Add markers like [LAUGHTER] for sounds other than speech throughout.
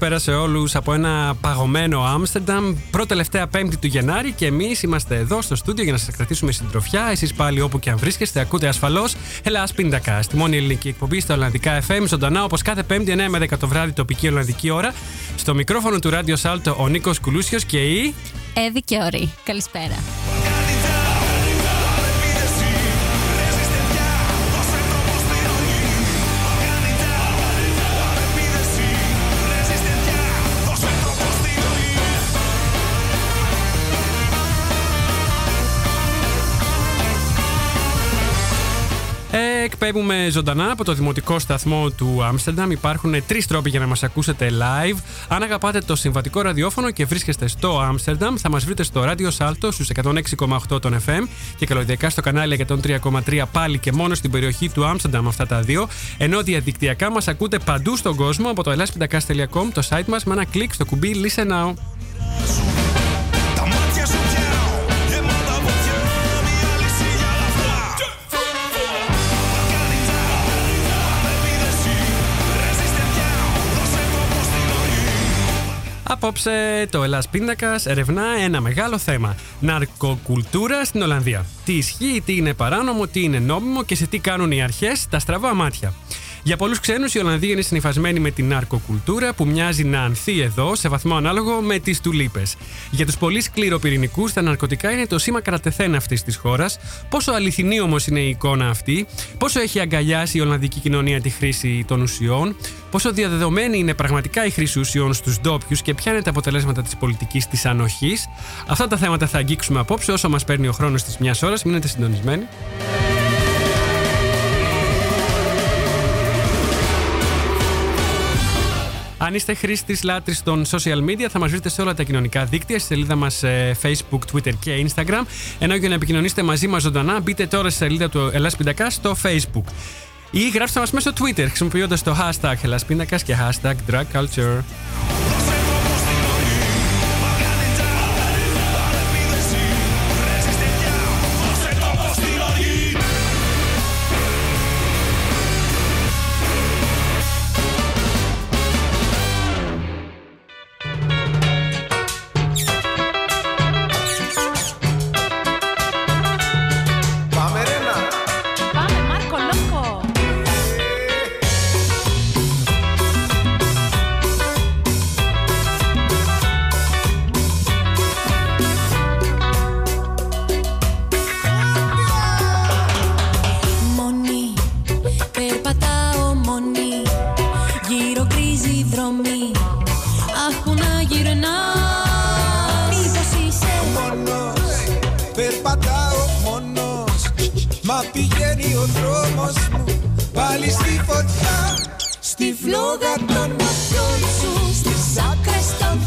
Καλησπέρα σε όλους από ένα παγωμένο Άμστερνταμ. Πρώτη τελευταία Πέμπτη του Γενάρη και εμείς είμαστε εδώ στο στούντιο για να σας κρατήσουμε συντροφιά. Εσείς πάλι όπου και αν βρίσκεστε, ακούτε ασφαλώς Ελλά Πίντακα. Στη μόνη ελληνική εκπομπή στα Ολλανδικά FM, ζωντανά όπως κάθε Πέμπτη 9 με 10 το βράδυ τοπική Ολλανδική ώρα. Στο μικρόφωνο του Ράδιο Σάλτο ο Νίκος Κουλούσιος και η. Έδη και Ωρή. Καλησπέρα. Εκπέμπουμε ζωντανά από το δημοτικό σταθμό του Άμστερνταμ. Υπάρχουν τρεις τρόποι για να μας ακούσετε live. Αν αγαπάτε το συμβατικό ραδιόφωνο και βρίσκεστε στο Άμστερνταμ, θα μας βρείτε στο ράδιο Σάλτο στους 106,8 των FM και καλωδιακά στο κανάλι 103,3 πάλι και μόνο στην περιοχή του Άμστερνταμ αυτά τα δύο. Ενώ διαδικτυακά μας ακούτε παντού στον κόσμο από το ελάσπιντακά.com, το site μας με ένα κλικ στο κουμπί Listen Now. Απόψε το Ελλάς Πίνακας ερευνά ένα μεγάλο θέμα. Ναρκοκουλτούρα στην Ολλανδία. Τι ισχύει, τι είναι παράνομο, τι είναι νόμιμο και σε τι κάνουν οι αρχές τα στραβά μάτια. Για πολλούς ξένους, η Ολλανδία είναι συνηθισμένη με την ναρκοκουλτούρα που μοιάζει να ανθεί εδώ σε βαθμό ανάλογο με τις τουλίπες. Για τους πολύ σκληροπυρηνικούς, τα ναρκωτικά είναι το σήμα κρατεθέν αυτής της χώρας. Πόσο αληθινή όμως είναι η εικόνα αυτή, πόσο έχει αγκαλιάσει η Ολλανδική κοινωνία τη χρήση των ουσιών, πόσο διαδεδομένη είναι πραγματικά η χρήση ουσιών στους ντόπιους και ποια είναι τα αποτελέσματα της πολιτικής της ανοχής. Αυτά τα θέματα θα αγγίξουμε απόψε όσο μας παίρνει ο χρόνος της μιας ώρας. Μείνετε συντονισμένοι. Αν είστε χρήστης λάτρης των social media, θα μας βρείτε σε όλα τα κοινωνικά δίκτυα, στη σελίδα μας ε, Facebook, Twitter και Instagram. Ενώ για να επικοινωνήσετε μαζί μας ζωντανά, μπείτε τώρα στη σελίδα του Ελλάς Πιντακά στο Facebook. Ή γράψτε μας μέσω Twitter χρησιμοποιώντας το hashtag Ελλάς και hashtag Drug Culture. βγαίνει ο δρόμος μου. Πάλι στη φωτιά Στη φλόγα των ματιών σου. Στις άκρες των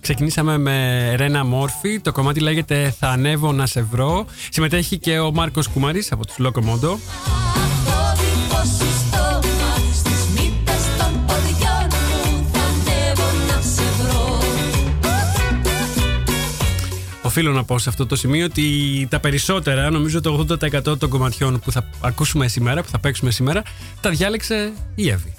Ξεκινήσαμε με Ρένα Μόρφη. Το κομμάτι λέγεται Θα ανέβω να σε βρω Συμμετέχει και ο Μάρκος Κουμάρη από τους Λόκο Μόντο οφείλω να πω σε αυτό το σημείο ότι τα περισσότερα, νομίζω το 80% των κομματιών που θα ακούσουμε σήμερα, που θα παίξουμε σήμερα, τα διάλεξε η Εύη.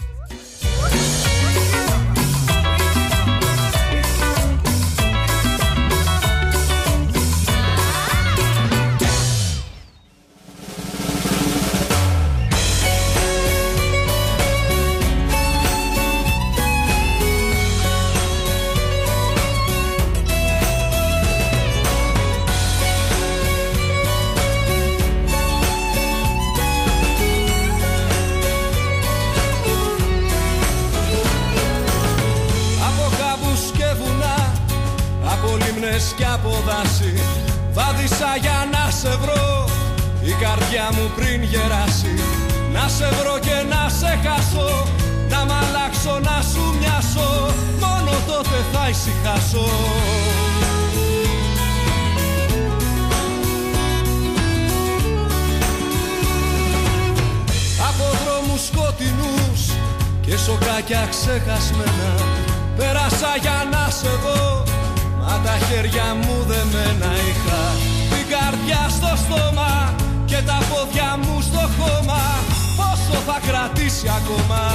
se acalmar.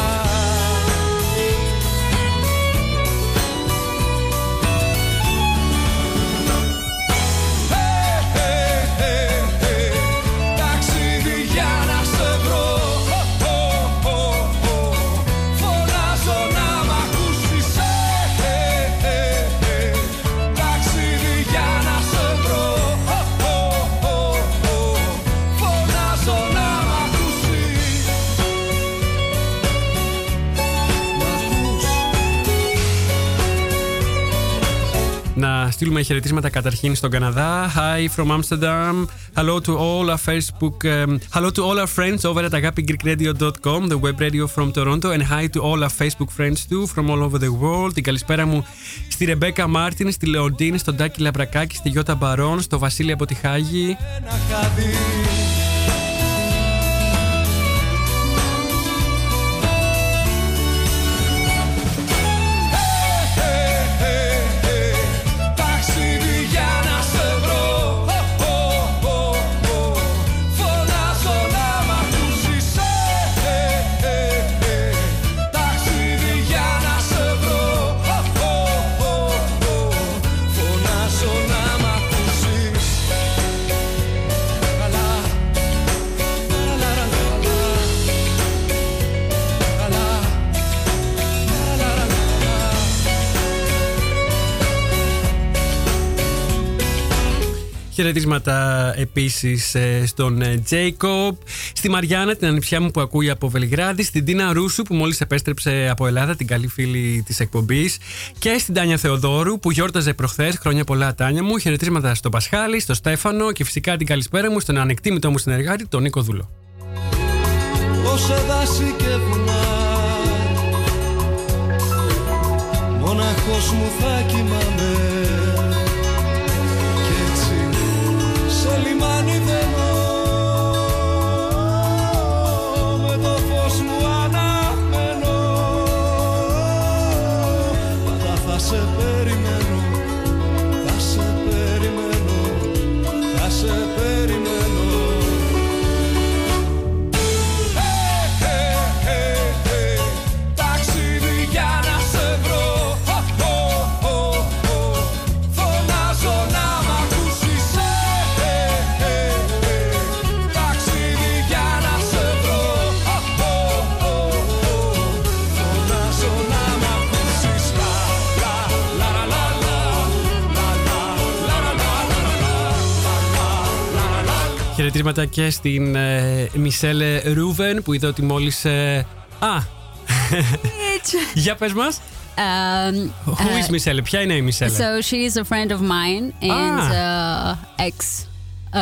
Στείλουμε χαιρετίσματα καταρχήν στον Καναδά. Hi from Amsterdam. Hello to all our Facebook. Um, hello to all our friends over at agapigreekradio.com, the web radio from Toronto. And hi to all our Facebook friends too from all over the world. Την καλησπέρα μου στη Ρεμπέκα Μάρτιν, στη Λεοντίνη, στον Τάκη Λαμπρακάκη, στη Γιώτα Μπαρόν, στο Βασίλη από τη Χάγη. Χαιρετίσματα επίσης ε, στον Τζέικοπ, στη Μαριάννα, την ανιψιά μου που ακούει από Βελιγράδι, στην Τίνα Ρούσου που μόλις επέστρεψε από Ελλάδα, την καλή φίλη της εκπομπής, και στην Τάνια Θεοδόρου που γιόρταζε προχθές. Χρόνια πολλά, Τάνια μου. Χαιρετίσματα στον Πασχάλη, στον Στέφανο και φυσικά την καλησπέρα μου στον ανεκτήμητό μου συνεργάτη, τον Νίκο Δούλο. δάση και βουνά Μοναχός μου θα κοιμάμαι χαιρετίσματα και στην ε, Μισελ Ρούβεν που είδα ότι μόλις. Ε, α! [LAUGHS] Για πες μας. Um, Who is uh, Michelle? Ποια είναι η Michelle? So she is a friend of mine and ah. uh, ex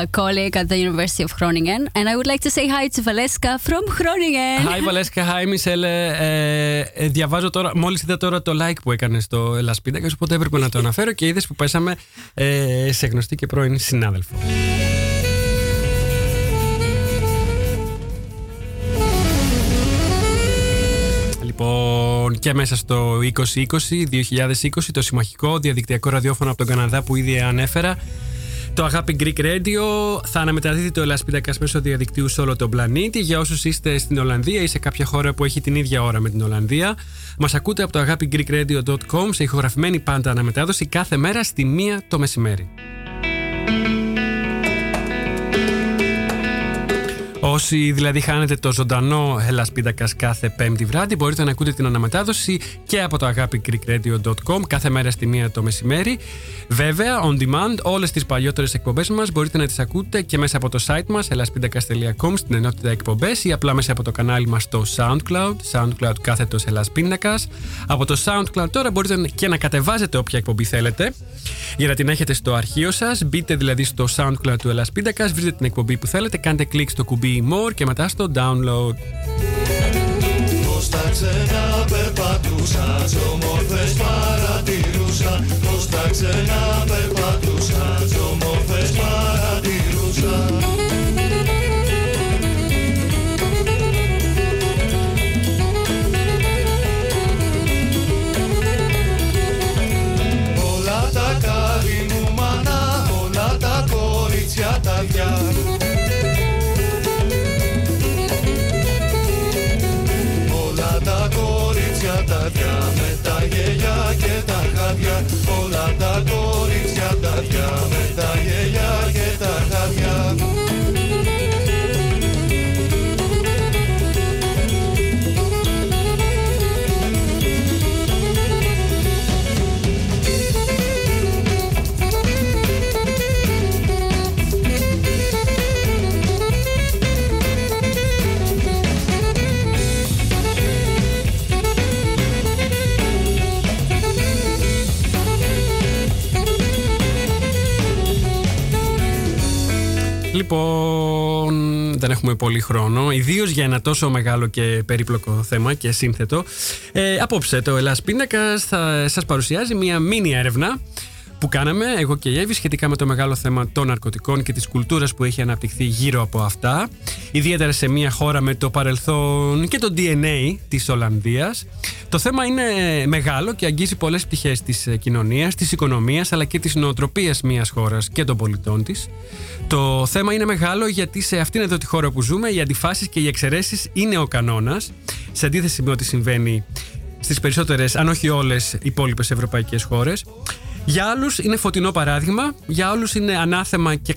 a colleague at the University of Groningen. And I would like to say hi to Valeska from Groningen. Hi Valeska, hi Michelle. Ε, ε, διαβάζω τώρα, μόλις είδα τώρα το like που έκανε στο Λασπίδακας, οπότε έπρεπε να το αναφέρω και είδες που πέσαμε ε, σε γνωστή και πρώην συνάδελφο. Λοιπόν, και μέσα στο 2020-2020, το συμμαχικό διαδικτυακό ραδιόφωνο από τον Καναδά που ήδη ανέφερα, το Αγάπη Greek Radio θα αναμεταδίδει το Ελασπίδακα μέσω διαδικτύου σε όλο τον πλανήτη. Για όσους είστε στην Ολλανδία ή σε κάποια χώρα που έχει την ίδια ώρα με την Ολλανδία, μας ακούτε από το αγάπη σε ηχογραφημένη πάντα αναμετάδοση κάθε μέρα στη μία το μεσημέρι. Όσοι δηλαδή χάνετε το ζωντανό Ελλάς Πίτακας κάθε πέμπτη βράδυ μπορείτε να ακούτε την αναμετάδοση και από το agapigreekradio.com κάθε μέρα στη μία το μεσημέρι. Βέβαια, on demand, όλες τις παλιότερες εκπομπές μας μπορείτε να τις ακούτε και μέσα από το site μας ellaspindakas.com στην ενότητα εκπομπές ή απλά μέσα από το κανάλι μας στο SoundCloud, SoundCloud κάθετος Ελλάς Από το SoundCloud τώρα μπορείτε και να κατεβάζετε όποια εκπομπή θέλετε για να την έχετε στο αρχείο σας. Μπείτε δηλαδή στο SoundCloud του Ελλάς βρείτε την εκπομπή που θέλετε, κάντε κλικ στο κουμπί More και μετά στο download. Πώς τα ξένα περπατούσα, τι όμορφες παρατηρούσα Πώς τα ξένα περπατούσα, τι όμορφες παρατηρούσα κορίτσια τα με τα γέλια και τα χάδια Λοιπόν, δεν έχουμε πολύ χρόνο, ιδίως για ένα τόσο μεγάλο και περίπλοκο θέμα και σύνθετο. Ε, απόψε, το Ελλάς Πίνακας θα σας παρουσιάζει μια μίνι έρευνα που κάναμε εγώ και η Εύη σχετικά με το μεγάλο θέμα των ναρκωτικών και της κουλτούρας που έχει αναπτυχθεί γύρω από αυτά ιδιαίτερα σε μια χώρα με το παρελθόν και το DNA της Ολλανδίας το θέμα είναι μεγάλο και αγγίζει πολλές πτυχές της κοινωνίας, της οικονομίας αλλά και της νοοτροπίας μιας χώρας και των πολιτών της το θέμα είναι μεγάλο γιατί σε αυτήν εδώ τη χώρα που ζούμε οι αντιφάσεις και οι εξαιρέσεις είναι ο κανόνας σε αντίθεση με ό,τι συμβαίνει στις περισσότερες, αν όχι όλες, υπόλοιπες ευρωπαϊκές χώρες. Για άλλους είναι φωτεινό παράδειγμα, για άλλους είναι ανάθεμα και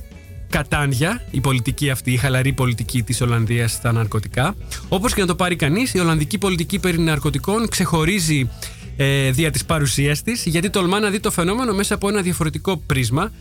κατάντια η πολιτική αυτή, η χαλαρή πολιτική της Ολλανδίας στα ναρκωτικά. Όπως και να το πάρει κανείς, η Ολλανδική πολιτική περί ναρκωτικών ξεχωρίζει ε, δια της παρουσίας της, γιατί τολμά να δει το φαινόμενο μέσα από ένα διαφορετικό πρίσμα.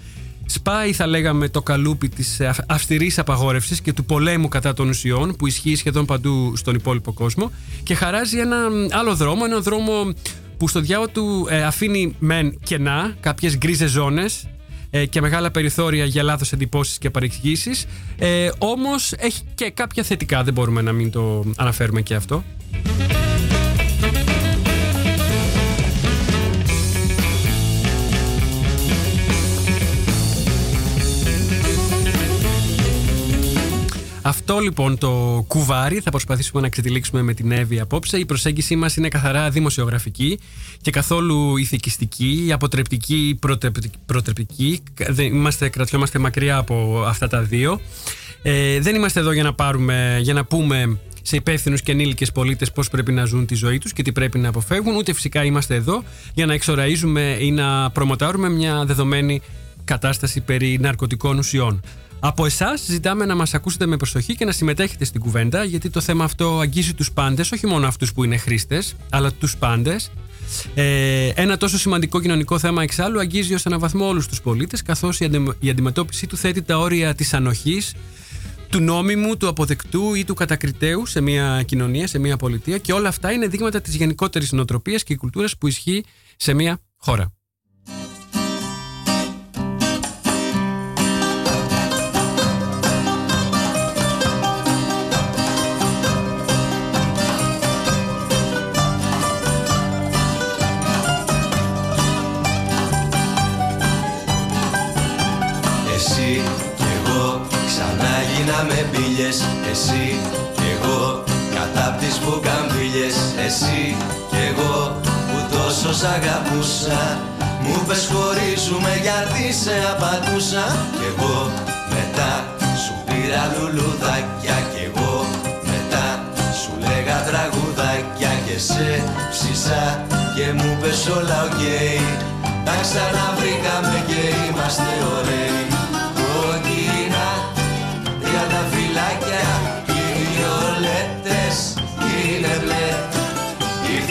Σπάει, θα λέγαμε, το καλούπι της αυστηρής απαγόρευσης και του πολέμου κατά των ουσιών που ισχύει σχεδόν παντού στον υπόλοιπο κόσμο και χαράζει ένα άλλο δρόμο, ένα δρόμο που στο διάο του ε, αφήνει μεν κενά, κάποιες γκρίζες ζώνες ε, και μεγάλα περιθώρια για λάθος εντυπώσεις και παρεξηγήσεις ε, όμως έχει και κάποια θετικά, δεν μπορούμε να μην το αναφέρουμε και αυτό. Αυτό λοιπόν το κουβάρι θα προσπαθήσουμε να ξετυλίξουμε με την Εύη απόψε. Η προσέγγιση μας είναι καθαρά δημοσιογραφική και καθόλου ηθικιστική, αποτρεπτική, προτρεπτική. Είμαστε, κρατιόμαστε μακριά από αυτά τα δύο. Ε, δεν είμαστε εδώ για να, πάρουμε, για να πούμε σε υπεύθυνους και ενήλικες πολίτες πώς πρέπει να ζουν τη ζωή τους και τι πρέπει να αποφεύγουν. Ούτε φυσικά είμαστε εδώ για να εξοραίζουμε ή να προμοτάρουμε μια δεδομένη κατάσταση περί ναρκωτικών ουσιών. Από εσάς ζητάμε να μας ακούσετε με προσοχή και να συμμετέχετε στην κουβέντα, γιατί το θέμα αυτό αγγίζει τους πάντες, όχι μόνο αυτούς που είναι χρήστες, αλλά τους πάντες. Ε, ένα τόσο σημαντικό κοινωνικό θέμα εξάλλου αγγίζει ως έναν βαθμό όλους τους πολίτες, καθώς η, αντιμετώπιση του θέτει τα όρια της ανοχής, του νόμιμου, του αποδεκτού ή του κατακριτέου σε μια κοινωνία, σε μια πολιτεία και όλα αυτά είναι δείγματα της γενικότερης νοοτροπίας και κουλτούρας που ισχύει σε μια χώρα. Πίναμε μπύλες εσύ και εγώ. Κάτω απ' τις βουκαμβίλιες εσύ και εγώ Που τόσο σ' αγαπούσα. Μου πες χωρίζουμε γιατί σε απατούσα Κι εγώ μετά σου πήρα λουλουδάκια. Κι εγώ μετά σου λέγα τραγουδάκια. Και σε ψήσα και μου πες όλα οκ. Τα ξαναβρήκαμε και είμαστε ωραίοι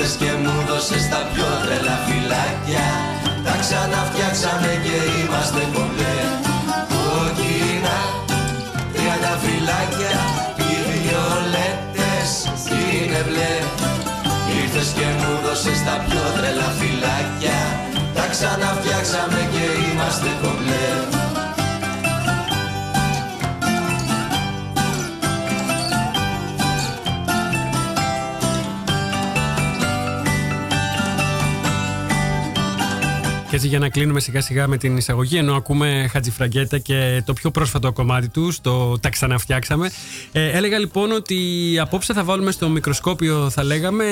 Ήρθες και μου δώσες τα πιο τρελά φυλάκια. Τα ξαναφτιάξαμε και είμαστε κομπλέ. Κόκκινα τριάντα φυλάκια Οι βιολέτες είναι μπλε. Ήρθες και μου δώσες τα πιο τρελά φυλάκια. Τα ξαναφτιάξαμε και είμαστε κομπλέ Και έτσι για να κλείνουμε σιγά σιγά με την εισαγωγή, ενώ ακούμε Χατζηφραγκέτα και το πιο πρόσφατο κομμάτι του, το Τα ξαναφτιάξαμε. Ε, έλεγα λοιπόν ότι απόψε θα βάλουμε στο μικροσκόπιο, θα λέγαμε,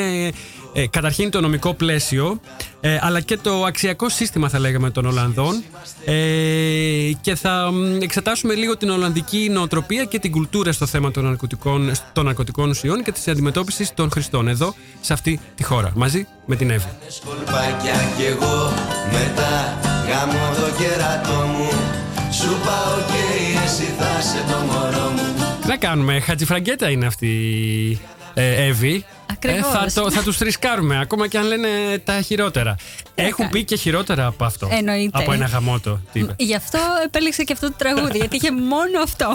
ε, καταρχήν το νομικό πλαίσιο, ε, αλλά και το αξιακό σύστημα, θα λέγαμε, των Ολλανδών. Ε, και θα μ, εξετάσουμε λίγο την Ολλανδική νοοτροπία και την κουλτούρα στο θέμα των ναρκωτικών, των ναρκωτικών ουσιών και της αντιμετώπισης των χρηστών εδώ, σε αυτή τη χώρα, μαζί με την Εύη. Σκολπάκια κι εγώ μετά γάμω το κερατό μου Σου πάω και εσύ θα σε το μωρό μου Τι να κάνουμε, Χατζηφραγκέτα είναι αυτή ε, Εύη. Ακριβώς. θα, το, θα τους θρησκάρουμε, ακόμα και αν λένε τα χειρότερα. Έχουν κάνει. πει και χειρότερα από αυτό. Εννοείται. Από ένα γαμότο. τύπε. Γι' αυτό επέλεξα και αυτό το τραγούδι, γιατί είχε μόνο αυτό.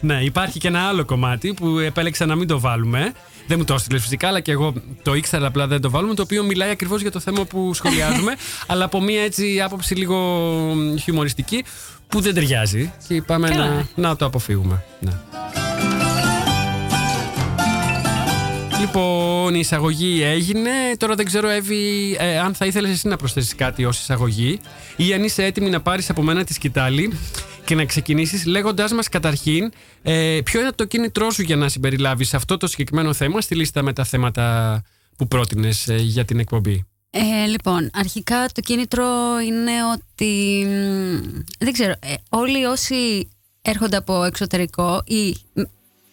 ναι, υπάρχει και ένα άλλο κομμάτι που επέλεξα να μην το βάλουμε. Δεν μου το έστειλε φυσικά, αλλά και εγώ το ήξερα, απλά δεν το βάλουμε. Το οποίο μιλάει ακριβώς για το θέμα που σχολιάζουμε, [LAUGHS] αλλά από μία έτσι άποψη λίγο μ, χιουμοριστική που δεν ταιριάζει. Και είπαμε Καλά. να, να το αποφύγουμε. Ναι. Λοιπόν, η εισαγωγή έγινε. Τώρα δεν ξέρω, Εύη, ε, αν θα ήθελες εσύ να προσθέσεις κάτι ως εισαγωγή ή αν είσαι έτοιμη να πάρεις από μένα τη σκητάλη και να ξεκινήσεις λέγοντάς μας καταρχήν ε, ποιο είναι το κίνητρό σου για να συμπεριλάβεις αυτό το συγκεκριμένο θέμα στη λίστα με τα θέματα που πρότεινες ε, για την εκπομπή; Ε, λοιπόν, αρχικά το κίνητρο είναι ότι μ, δεν ξέρω, ε, όλοι όσοι έρχονται από εξωτερικό ή μ,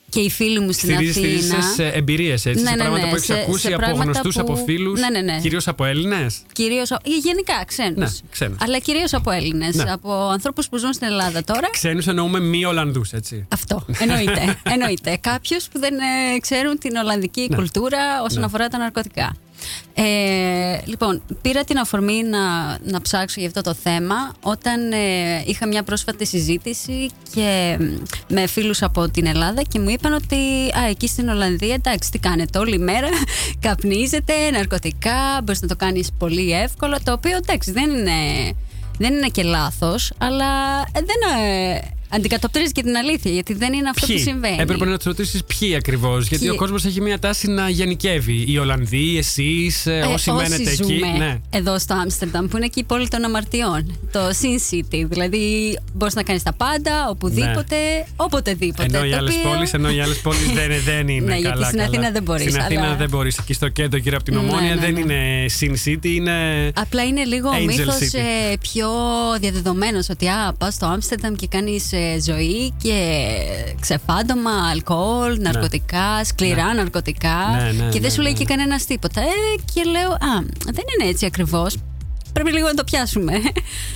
και οι φίλοι μου στην Στηρίζεις, στηρίζεις Αθήνα, σε εμπειρίες, έτσι, Ναι, σε ναι, πράγματα ναι, που έχεις σε- ακούσει σε από πράγματα γνωστούς, που- από φίλους, Ναι, ναι, ναι. κυρίως από Έλληνες; κυρίως, ή γενικά ξένους, Ναι, ξένους. αλλά κυρίως από Έλληνες, Ναι. από ανθρώπους που ζουν στην Ελλάδα τώρα. Ξένους εννοούμε μη Ολλανδούς, έτσι. Αυτό, εννοείται. [LAUGHS] εννοείται. Κάποιους που δεν ε, ξέρουν την Ολλανδική Ναι. κουλτούρα όσον Ναι. αφορά τα ναρκωτικά. Ε, λοιπόν, πήρα την αφορμή να, να ψάξω για αυτό το θέμα. Όταν ε, είχα μια πρόσφατη συζήτηση και, μ, με φίλους από την Ελλάδα και μου είπαν ότι α, εκεί στην Ολλανδία εντάξει τι κάνετε όλη μέρα [LAUGHS] καπνίζετε ναρκωτικά μπορείς να το κάνεις πολύ εύκολα το οποίο εντάξει δεν είναι, δεν είναι και λάθος αλλά ε, δεν ε, αντικατοπτρίζεις και την αλήθεια γιατί δεν είναι αυτό που συμβαίνει Έπρεπε να τους ρωτήσεις ποιοι ακριβώς. Γιατί Ποιοι; ο κόσμος έχει μια τάση να γενικεύει. Οι Ολλανδοί, εσείς, Ε, όσοι μένετε εκεί. ζούμε Ναι. εδώ στο Άμστερνταμ, που είναι και η πόλη των αμαρτιών. Το Sin City. Δηλαδή, μπορείς να κάνεις τα πάντα, οπουδήποτε, οποτεδήποτε. Ενώ οι Το άλλες οποίο- πόλεις ενώ οι άλλες πόλεις δεν, [LAUGHS] δεν είναι Ναι, καλά. γιατί στην καλά. Αθήνα δεν μπορείς, Στην Αθήνα αλλά- δεν μπορείς. Εκεί στο κέντρο, γύρω από την Ναι, Ομόνια, ναι, δεν ναι. είναι Sin City, είναι. Απλά είναι λίγο ο Angel μύθος City. πιο διαδεδομένος ότι α, πας στο Άμστερνταμ και κάνεις ζωή και ξεφάντωμα, αλκοόλ, ναρκωτικά, σκληρά ναρκωτικά. Ναι, ναι, και δεν ναι, σου λέει ναι. και κανένας τίποτα. Ε, και λέω, Α, δεν είναι έτσι ακριβώς. Πρέπει λίγο να το πιάσουμε. να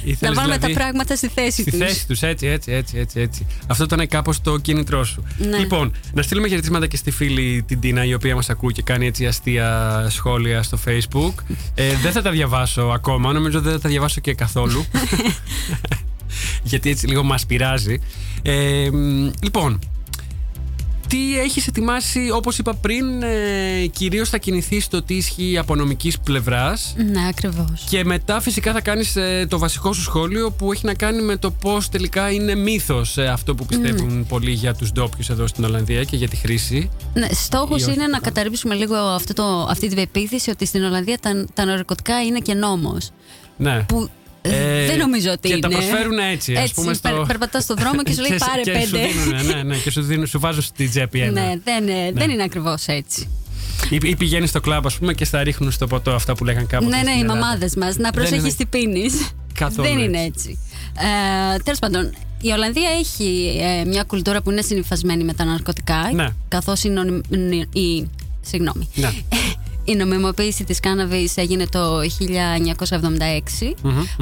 Ήθελες βάλουμε δηλαδή- τα πράγματα στη θέση Στη τους. θέση τους, έτσι, έτσι, έτσι, έτσι, έτσι. Αυτό ήταν κάπως το κίνητρό σου. Ναι. Λοιπόν, να στείλουμε χαιρετίσματα και στη φίλη την Τίνα, η οποία μας ακούει και κάνει έτσι αστεία σχόλια στο Facebook. Ε, δεν θα τα διαβάσω ακόμα, νομίζω δεν θα τα διαβάσω και καθόλου. [LAUGHS] Γιατί έτσι λίγο μας πειράζει. Ε, μ, λοιπόν, τι έχεις ετοιμάσει, όπως είπα πριν, ε, κυρίως θα κινηθείς στο τι ισχύει από νομικής πλευράς Ναι, ακριβώς. και μετά φυσικά θα κάνεις ε, το βασικό σου σχόλιο που έχει να κάνει με το πώς τελικά είναι μύθος ε, αυτό που πιστεύουν πολλοί για τους ντόπιους εδώ στην Ολλανδία και για τη χρήση. Ναι, Στόχος Ή όχι. είναι να καταρρύψουμε λίγο αυτό το, αυτή την πεποίθηση ότι στην Ολλανδία τα, τα ναρκωτικά είναι και νόμος Ναι. Που Ε, δεν νομίζω ότι και είναι. τα προσφέρουν έτσι. Ας Έτσι, πούμε, στο... περ- περπατάς στον δρόμο και σου [LAUGHS] λέει, «Πάρε και Σου πέντε». δίνουν, ναι, ναι, και σου, δίνουν, σου βάζουν στη τσέπη ένα. Ναι, δεν, ε, δεν είναι ακριβώς έτσι. Ή, ή πηγαίνεις στο κλαμπ, ας πούμε, και στα ρίχνουν στο ποτό αυτά που λέγαν κάποτε. ναι, ναι, στην οι Ελλάδα. μαμάδες μας. Να είναι- προσέχεις τι πίνεις. Καθόλου Δεν έτσι. είναι έτσι. Ε, Τέλος πάντων, η Ολλανδία έχει ε, μια κουλτούρα που είναι συνυφασμένη με τα ναρκωτικά. Ναι. Καθώς η, νονι- η, συγγνώμη. Ναι. Η νομιμοποίηση της κάναβης έγινε το 1976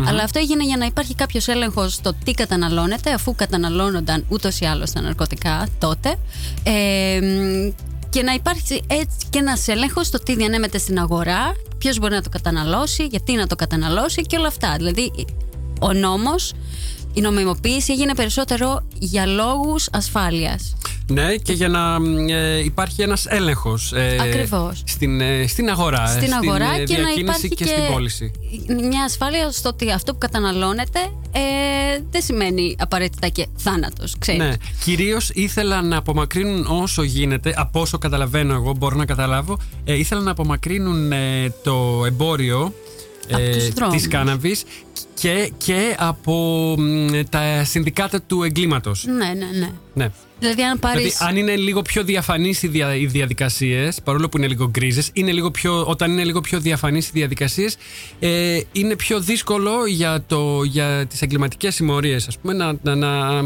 αλλά αυτό έγινε για να υπάρχει κάποιος έλεγχος στο τι καταναλώνεται αφού καταναλώνονταν ούτως ή άλλως τα ναρκωτικά τότε. Ε, μ, και να υπάρχει έτσι και ένας έλεγχος στο τι διανέμεται στην αγορά ποιος μπορεί να το καταναλώσει, γιατί να το καταναλώσει και όλα αυτά. Δηλαδή ο νόμος, η νομιμοποίηση έγινε περισσότερο για λόγους ασφάλειας. Ναι, και για να μ, ε, υπάρχει ένας έλεγχος ε, Ακριβώς. Στην, ε, στην αγορά, στην αγορά ε, και να διακίνηση υπάρχει και, στην πώληση. μια ασφάλεια στο ότι αυτό που καταναλώνεται ε, δεν σημαίνει απαραίτητα και θάνατος, ξέρεις. Ναι, κυρίως ήθελα να απομακρύνουν όσο γίνεται, από όσο καταλαβαίνω εγώ, μπορώ να καταλάβω, ε, ήθελα να απομακρύνουν ε, το εμπόριο Από τους δρόμους. της κάναβης και, και από μ, τα συνδικάτα του εγκλήματος. Ναι, ναι, ναι. Ναι. Δηλαδή αν πάρεις... Δηλαδή, αν είναι λίγο πιο διαφανείς οι, δια, οι διαδικασίες, παρόλο που είναι λίγο γκρίζες, όταν είναι λίγο πιο διαφανείς οι διαδικασίες, ε, είναι πιο δύσκολο για, το, για τις εγκληματικές συμμορίες, ας πούμε, να, να, να,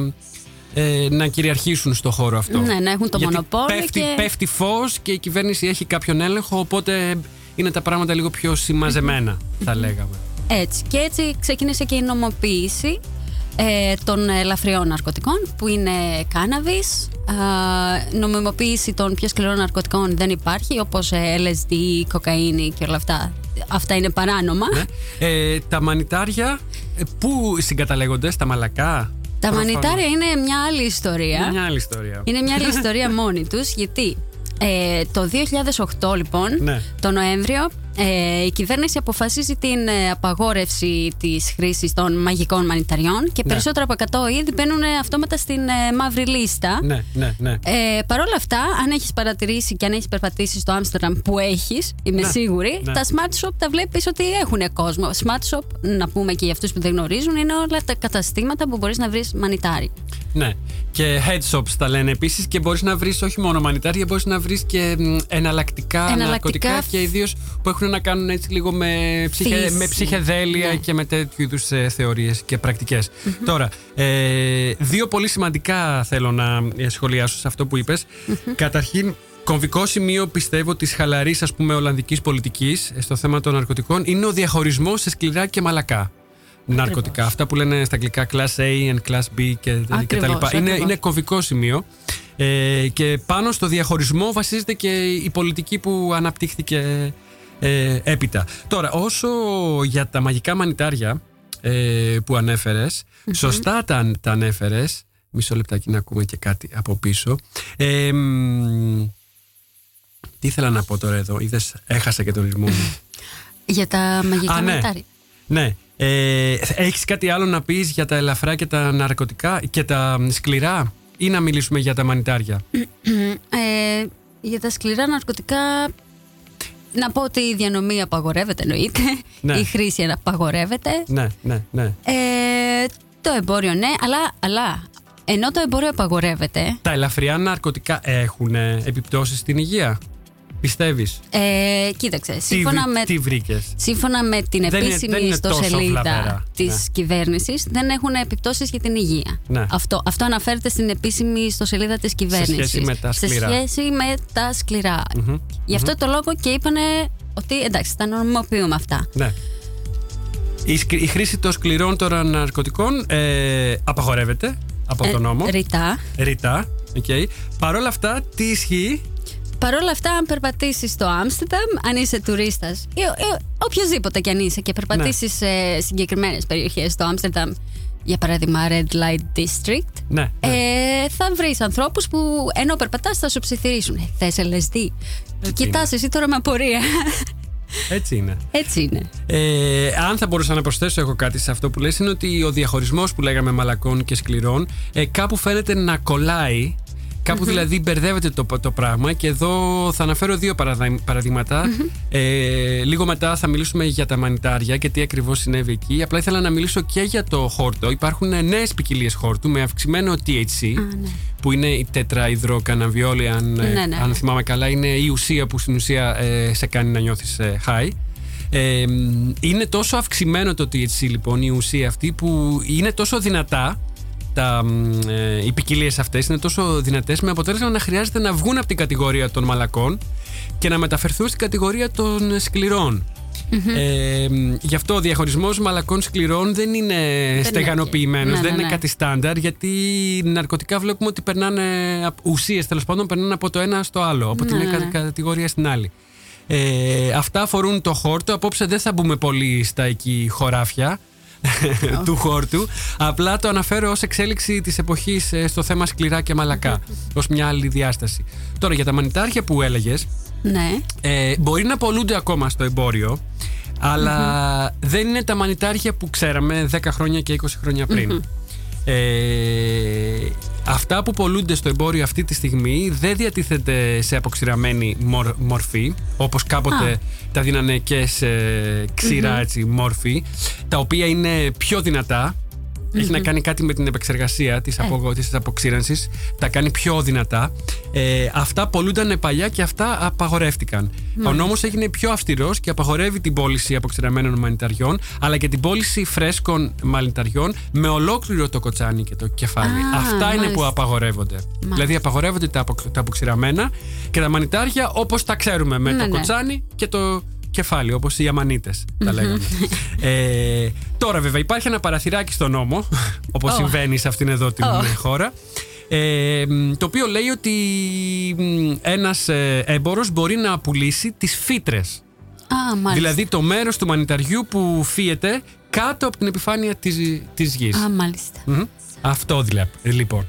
ε, να κυριαρχήσουν στο χώρο αυτό. Ναι, να έχουν το Γιατί μονοπόλιο Πέφτει, και- πέφτει φως και η κυβέρνηση έχει κάποιον έλεγχο, οπότε είναι τα πράγματα λίγο πιο συμμαζεμένα, θα λέγαμε. Έτσι. Και έτσι ξεκίνησε και η νομοποίηση ε, των ελαφριών ναρκωτικών που είναι κάναβης. Α, νομιμοποίηση των πιο σκληρών ναρκωτικών δεν υπάρχει όπως ε, LSD, κοκαίνη και όλα αυτά. Αυτά είναι παράνομα. ναι. ε, τα μανιτάρια, ε, πού συγκαταλέγονται, στα μαλακά; Τα Προφανώς. μανιτάρια είναι μια άλλη ιστορία. Είναι μια άλλη ιστορία. Είναι μια άλλη [LAUGHS] ιστορία μόνη τους γιατί ε, το 2008 λοιπόν, Ναι. το Νοέμβριο, ε, η κυβέρνηση αποφασίζει την ε, απαγόρευση της χρήσης των μαγικών μανιταριών και Ναι. περισσότερα από 100 είδη μπαίνουν ε, αυτόματα στην ε, μαύρη λίστα. Ναι, ναι, ναι. Ε, Παρ' όλα αυτά, αν έχεις παρατηρήσει και αν έχεις περπατήσει στο Άμστερνταμ που έχεις, είμαι Ναι, σίγουρη, ναι. τα smart shop τα βλέπεις ότι έχουν κόσμο. Smart shop, να πούμε και για αυτούς που δεν γνωρίζουν, είναι όλα τα καταστήματα που μπορείς να βρεις μανιτάρι. Ναι. Και head shops τα λένε επίσης και μπορείς να βρεις όχι μόνο μανιτάρια, μπορείς να βρεις και μ, εναλλακτικά, Εναλλακτικά ναρκωτικά φ- και ιδίως που έχουν να κάνουν έτσι λίγο με, ψυχε, Φύση. με ψυχεδέλεια Ναι. και με τέτοιου είδους ε, θεωρίες και πρακτικές. Τώρα, ε, δύο πολύ σημαντικά θέλω να ε, σχολιάσω σε αυτό που είπες. Καταρχήν, κομβικό σημείο πιστεύω της χαλαρής ας πούμε Ολλανδικής πολιτικής στο θέμα των ναρκωτικών είναι ο διαχωρισμός σε σκληρά και μαλακά. Ναρκωτικά. Αυτά που λένε στα αγγλικά Class A and Class B και, και τα Ακριβώς, λοιπά. Είναι, ακριβώς. είναι κομβικό σημείο. Ε, και πάνω στο διαχωρισμό βασίζεται και η πολιτική που αναπτύχθηκε ε, έπειτα. Τώρα, όσο για τα μαγικά μανιτάρια ε, που ανέφερες, σωστά τα, τα ανέφερες. Μισό λεπτάκι να ακούμε και κάτι από πίσω. Ε, μ, τι ήθελα να πω τώρα εδώ, είδες, έχασα και τον ρυθμό μου. [LAUGHS] Για τα μαγικά Α, ναι. μανιτάρι. Ναι. Ε, έχεις κάτι άλλο να πεις για τα ελαφρά και τα ναρκωτικά και τα μ, σκληρά ή να μιλήσουμε για τα μανιτάρια; [CLEARS THROAT] Ε, για τα σκληρά ναρκωτικά. Να πω ότι η διανομή απαγορεύεται εννοείται. Ναι. Η χρήση απαγορεύεται. ναι, ναι, ναι. Ε, το εμπόριο ναι, αλλά, αλλά ενώ το εμπόριο απαγορεύεται, Τα ελαφριά ναρκωτικά έχουν ε, επιπτώσεις στην υγεία; Πιστεύεις; ε, κοίταξε, σύμφωνα τι, με, τι βρήκες; σύμφωνα με την Δεν είναι- επίσημη δεν είναι ιστοσελίδα τόσο βλαβερά. της Ναι. κυβέρνησης δεν έχουν επιπτώσεις για την υγεία. Ναι. Αυτό, αυτό αναφέρεται στην επίσημη ιστοσελίδα της κυβέρνησης. σχέση με τα σκληρά. Σε σχέση με τα σκληρα Γι' αυτό το λόγο και είπανε ότι εντάξει, τα νομιμοποιούμε αυτά. Ναι. Η, σκ- η χρήση των σκληρών τώρα ναρκωτικών ε, απαγορεύεται από τον νόμο. Ε, ρητά. Ρητά. Okay. Παρ' όλα αυτά, τι ισχύει; Παρ' όλα αυτά, αν περπατήσεις στο Άμστερνταμ, αν είσαι τουρίστας ή, ή οποιοδήποτε κι αν είσαι και περπατήσεις σε συγκεκριμένες περιοχές στο Άμστερνταμ, για παράδειγμα Red Light District, Ναι. ναι. ε, θα βρεις ανθρώπους που ενώ περπατάς θα σου ψιθυρίσουν. Ε, Θες LSD. Και κοιτάς εσύ τώρα με απορία. Έτσι είναι. Έτσι είναι. Ε, αν θα μπορούσα να προσθέσω εγώ κάτι σε αυτό που λες είναι ότι ο διαχωρισμός που λέγαμε μαλακών και σκληρών ε, κάπου φαίνεται να κολλάει καπου δηλαδή μπερδεύεται το, το πράγμα και εδώ θα αναφέρω δύο παραδειγματα Ε, λίγο μετά θα μιλήσουμε για τα μανιτάρια και τι ακριβώς συνέβη εκεί. Απλά ήθελα να μιλήσω και για το χόρτο. Υπάρχουν νέες ποικιλίες χόρτου με αυξημένο THC, ναι. που είναι η τετραϊδροκαναβιόλη, αν, Ναι, ναι, αν ναι. θυμάμαι καλά. Είναι η ουσία που στην ουσία ε, σε κάνει να νιώθεις ε, high. Ε, είναι τόσο αυξημένο το THC λοιπόν η ουσία αυτή που είναι τόσο δυνατά τα, μ, ε, οι ποικιλίες αυτές είναι τόσο δυνατές με αποτέλεσμα να χρειάζεται να βγουν από την κατηγορία των μαλακών και να μεταφερθούν στην κατηγορία των σκληρών. Ε, μ, γι' αυτό ο διαχωρισμός μαλακών σκληρών δεν είναι στεγανοποιημένος, Ναι, δεν ναι, είναι ναι. κάτι στάνταρ γιατί ναρκωτικά βλέπουμε ότι περνάνε ουσίες τέλος πάντων περνάνε από το ένα στο άλλο, από τη Ναι, μία ναι, κα- ναι. κατηγορία στην άλλη. Ε, αυτά αφορούν το χόρτο. Απόψε δεν θα μπούμε πολύ στα εκεί χωράφια [LAUGHS] του χόρτου. Απλά το αναφέρω ως εξέλιξη της εποχής ε, στο θέμα σκληρά και μαλακά. ως μια άλλη διάσταση. Τώρα για τα μανιτάρια που έλεγες, Ναι. ε, μπορεί να πολλούνται ακόμα στο εμπόριο, αλλά δεν είναι τα μανιτάρια που ξέραμε 10 χρόνια και 20 χρόνια πριν. Ε, αυτά που πολλούνται στο εμπόριο αυτή τη στιγμή δεν διατίθεται σε αποξηραμένη μορ- μορφή, όπως κάποτε Α. τα δίνανε και σε ξηρα έτσι, μόρφη, τα οποία είναι πιο δυνατά. Έχει να κάνει κάτι με την επεξεργασία της, απο, της αποξήρανσης. Τα κάνει πιο δυνατά. Ε, αυτά πολλούνταν παλιά και αυτά απαγορεύτηκαν. Ο νόμος έγινε πιο αυστηρός και απαγορεύει την πώληση αποξηραμένων μανιταριών αλλά και την πώληση φρέσκων μανιταριών με ολόκληρο το κοτσάνι και το κεφάλι. Α, αυτά είναι μάλιστα. που απαγορεύονται. Δηλαδή απαγορεύονται τα, απο, τα αποξηραμένα και τα μανιτάρια όπως τα ξέρουμε με Ναι, το ναι. κοτσάνι και το κεφάλι, όπως οι αμανίτες τα λέγαμε. ε, τώρα βέβαια υπάρχει ένα παραθυράκι στο νόμο, όπως Ω. συμβαίνει σε αυτήν εδώ την Ω. ε, χώρα, ε, μ, το οποίο λέει ότι μ, ένας ε, έμπορος μπορεί να πουλήσει τις φύτρες. Α, μάλιστα. Δηλαδή το μέρος του μανιταριού που φύεται κάτω από την επιφάνεια της, της γης. Α, μάλιστα. Μμμ. Αυτό δηλαδή, λοιπόν.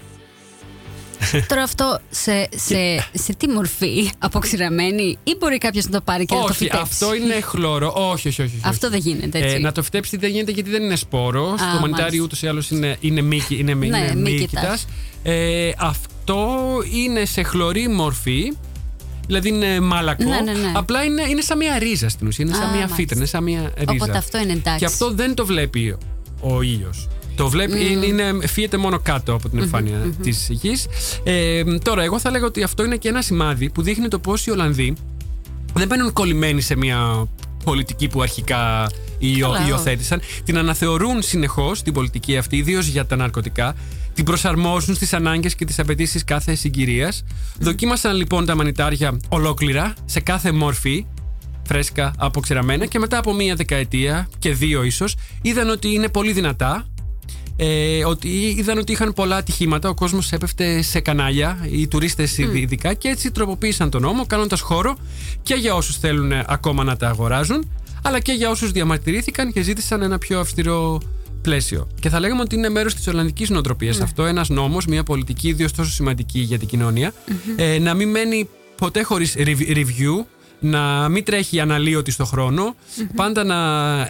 Τώρα αυτό σε, σε, σε τι μορφή αποξηραμένη ή μπορεί κάποιος να το πάρει και να το όχι, φυτέψει; αυτό είναι χλώρο. Όχι, όχι, όχι. όχι. Αυτό δεν γίνεται έτσι. Ε, να το φυτέψει δεν γίνεται γιατί δεν είναι σπόρος. το μανιτάρι μάλιστα. ούτως ή άλλως είναι, είναι, μύκη, είναι, Ναι, είναι μύκητας. μύκητας. Ε, αυτό είναι σε χλωρή μορφή. Δηλαδή είναι μάλακο. Ναι, ναι, ναι. Απλά είναι, είναι σαν μια ρίζα στην ουσία. Είναι σαν Α, μια μάλιστα. φύτρα, είναι σαν μια ρίζα. Οπότε αυτό είναι εντάξει. Και αυτό δεν το βλέπει ο ήλιος. Το βλέπει, είναι, είναι, φύεται μόνο κάτω από την εμφάνεια της γης. Ε, τώρα, εγώ θα λέγα ότι αυτό είναι και ένα σημάδι που δείχνει το πώς οι Ολλανδοί δεν μπαίνουν κολλημένοι σε μια πολιτική που αρχικά υιο- Καλά. υιοθέτησαν. Την αναθεωρούν συνεχώς την πολιτική αυτή, ιδίως για τα ναρκωτικά. Την προσαρμόζουν στις ανάγκες και τις απαιτήσεις κάθε συγκυρίας. Δοκίμασαν λοιπόν τα μανιτάρια ολόκληρα, σε κάθε μόρφη, φρέσκα, αποξηραμένα και μετά από μία δεκαετία και δύο ίσως είδαν ότι είναι πολύ δυνατά ε, ότι είδαν ότι είχαν πολλά ατυχήματα, ο κόσμος έπεφτε σε κανάλια, οι τουρίστες ειδικά και έτσι τροποποίησαν τον νόμο κάνοντας χώρο και για όσους θέλουν ακόμα να τα αγοράζουν αλλά και για όσους διαμαρτυρήθηκαν και ζήτησαν ένα πιο αυστηρό πλαίσιο. Και θα λέγαμε ότι είναι μέρος της Ολλανδικής νοοτροπίας αυτό, ένας νόμος, μια πολιτική ιδίως τόσο σημαντική για την κοινωνια ε, να μην μένει ποτέ χωρίς rev- review, να μην τρέχει αναλύωτη στο χρόνο, πάντα να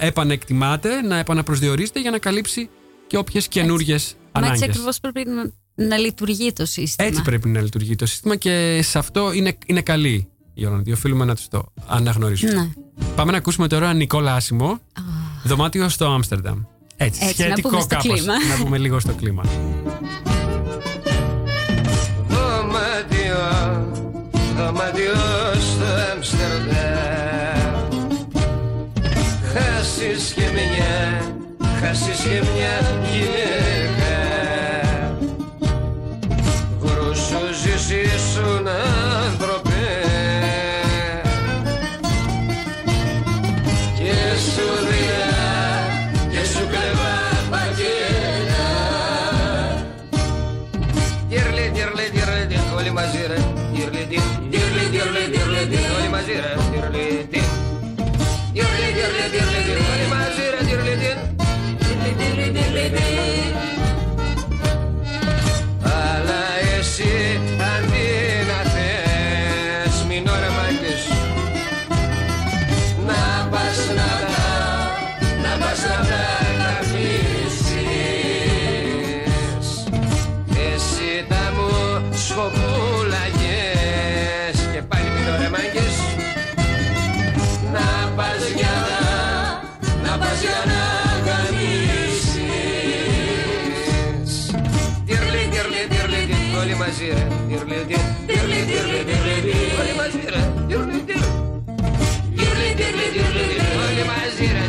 επανεκτιμάται, να επαναπροσδιορίζεται για να καλύψει και όποιες καινούριε Μα έτσι ανάγκες. ακριβώς πρέπει να, να λειτουργεί το σύστημα. Έτσι πρέπει να λειτουργεί το σύστημα και σε αυτό είναι, είναι καλή η Ολλανδοί. Οφείλουμε να τους το αναγνωρίσουμε. Ναι. Πάμε να ακούσουμε τώρα Νικόλα Άσιμο, δωμάτιο στο Άμστερνταμ. Έτσι, Έτσι, να σχετικό πούμε στο κάπως. κλίμα. Να πούμε λίγο στο κλίμα. Δωμάτιο, δωμάτιο στο Άμστερνταμ Χάσεις και μια, χάσεις και μια γυναίκα. Βρούσου ζήσουν σκοπούλαγες Και πάλι μην το ρεμάγκες Να πας για να, να πας για να γαμίσεις. Τυρλί, τυρλί, τυρλί, όλοι μαζί ρε. Τυρλί, τυρλί, τυρλί, τυρλί, όλοι μαζί ρε. Όλοι μαζί ρε.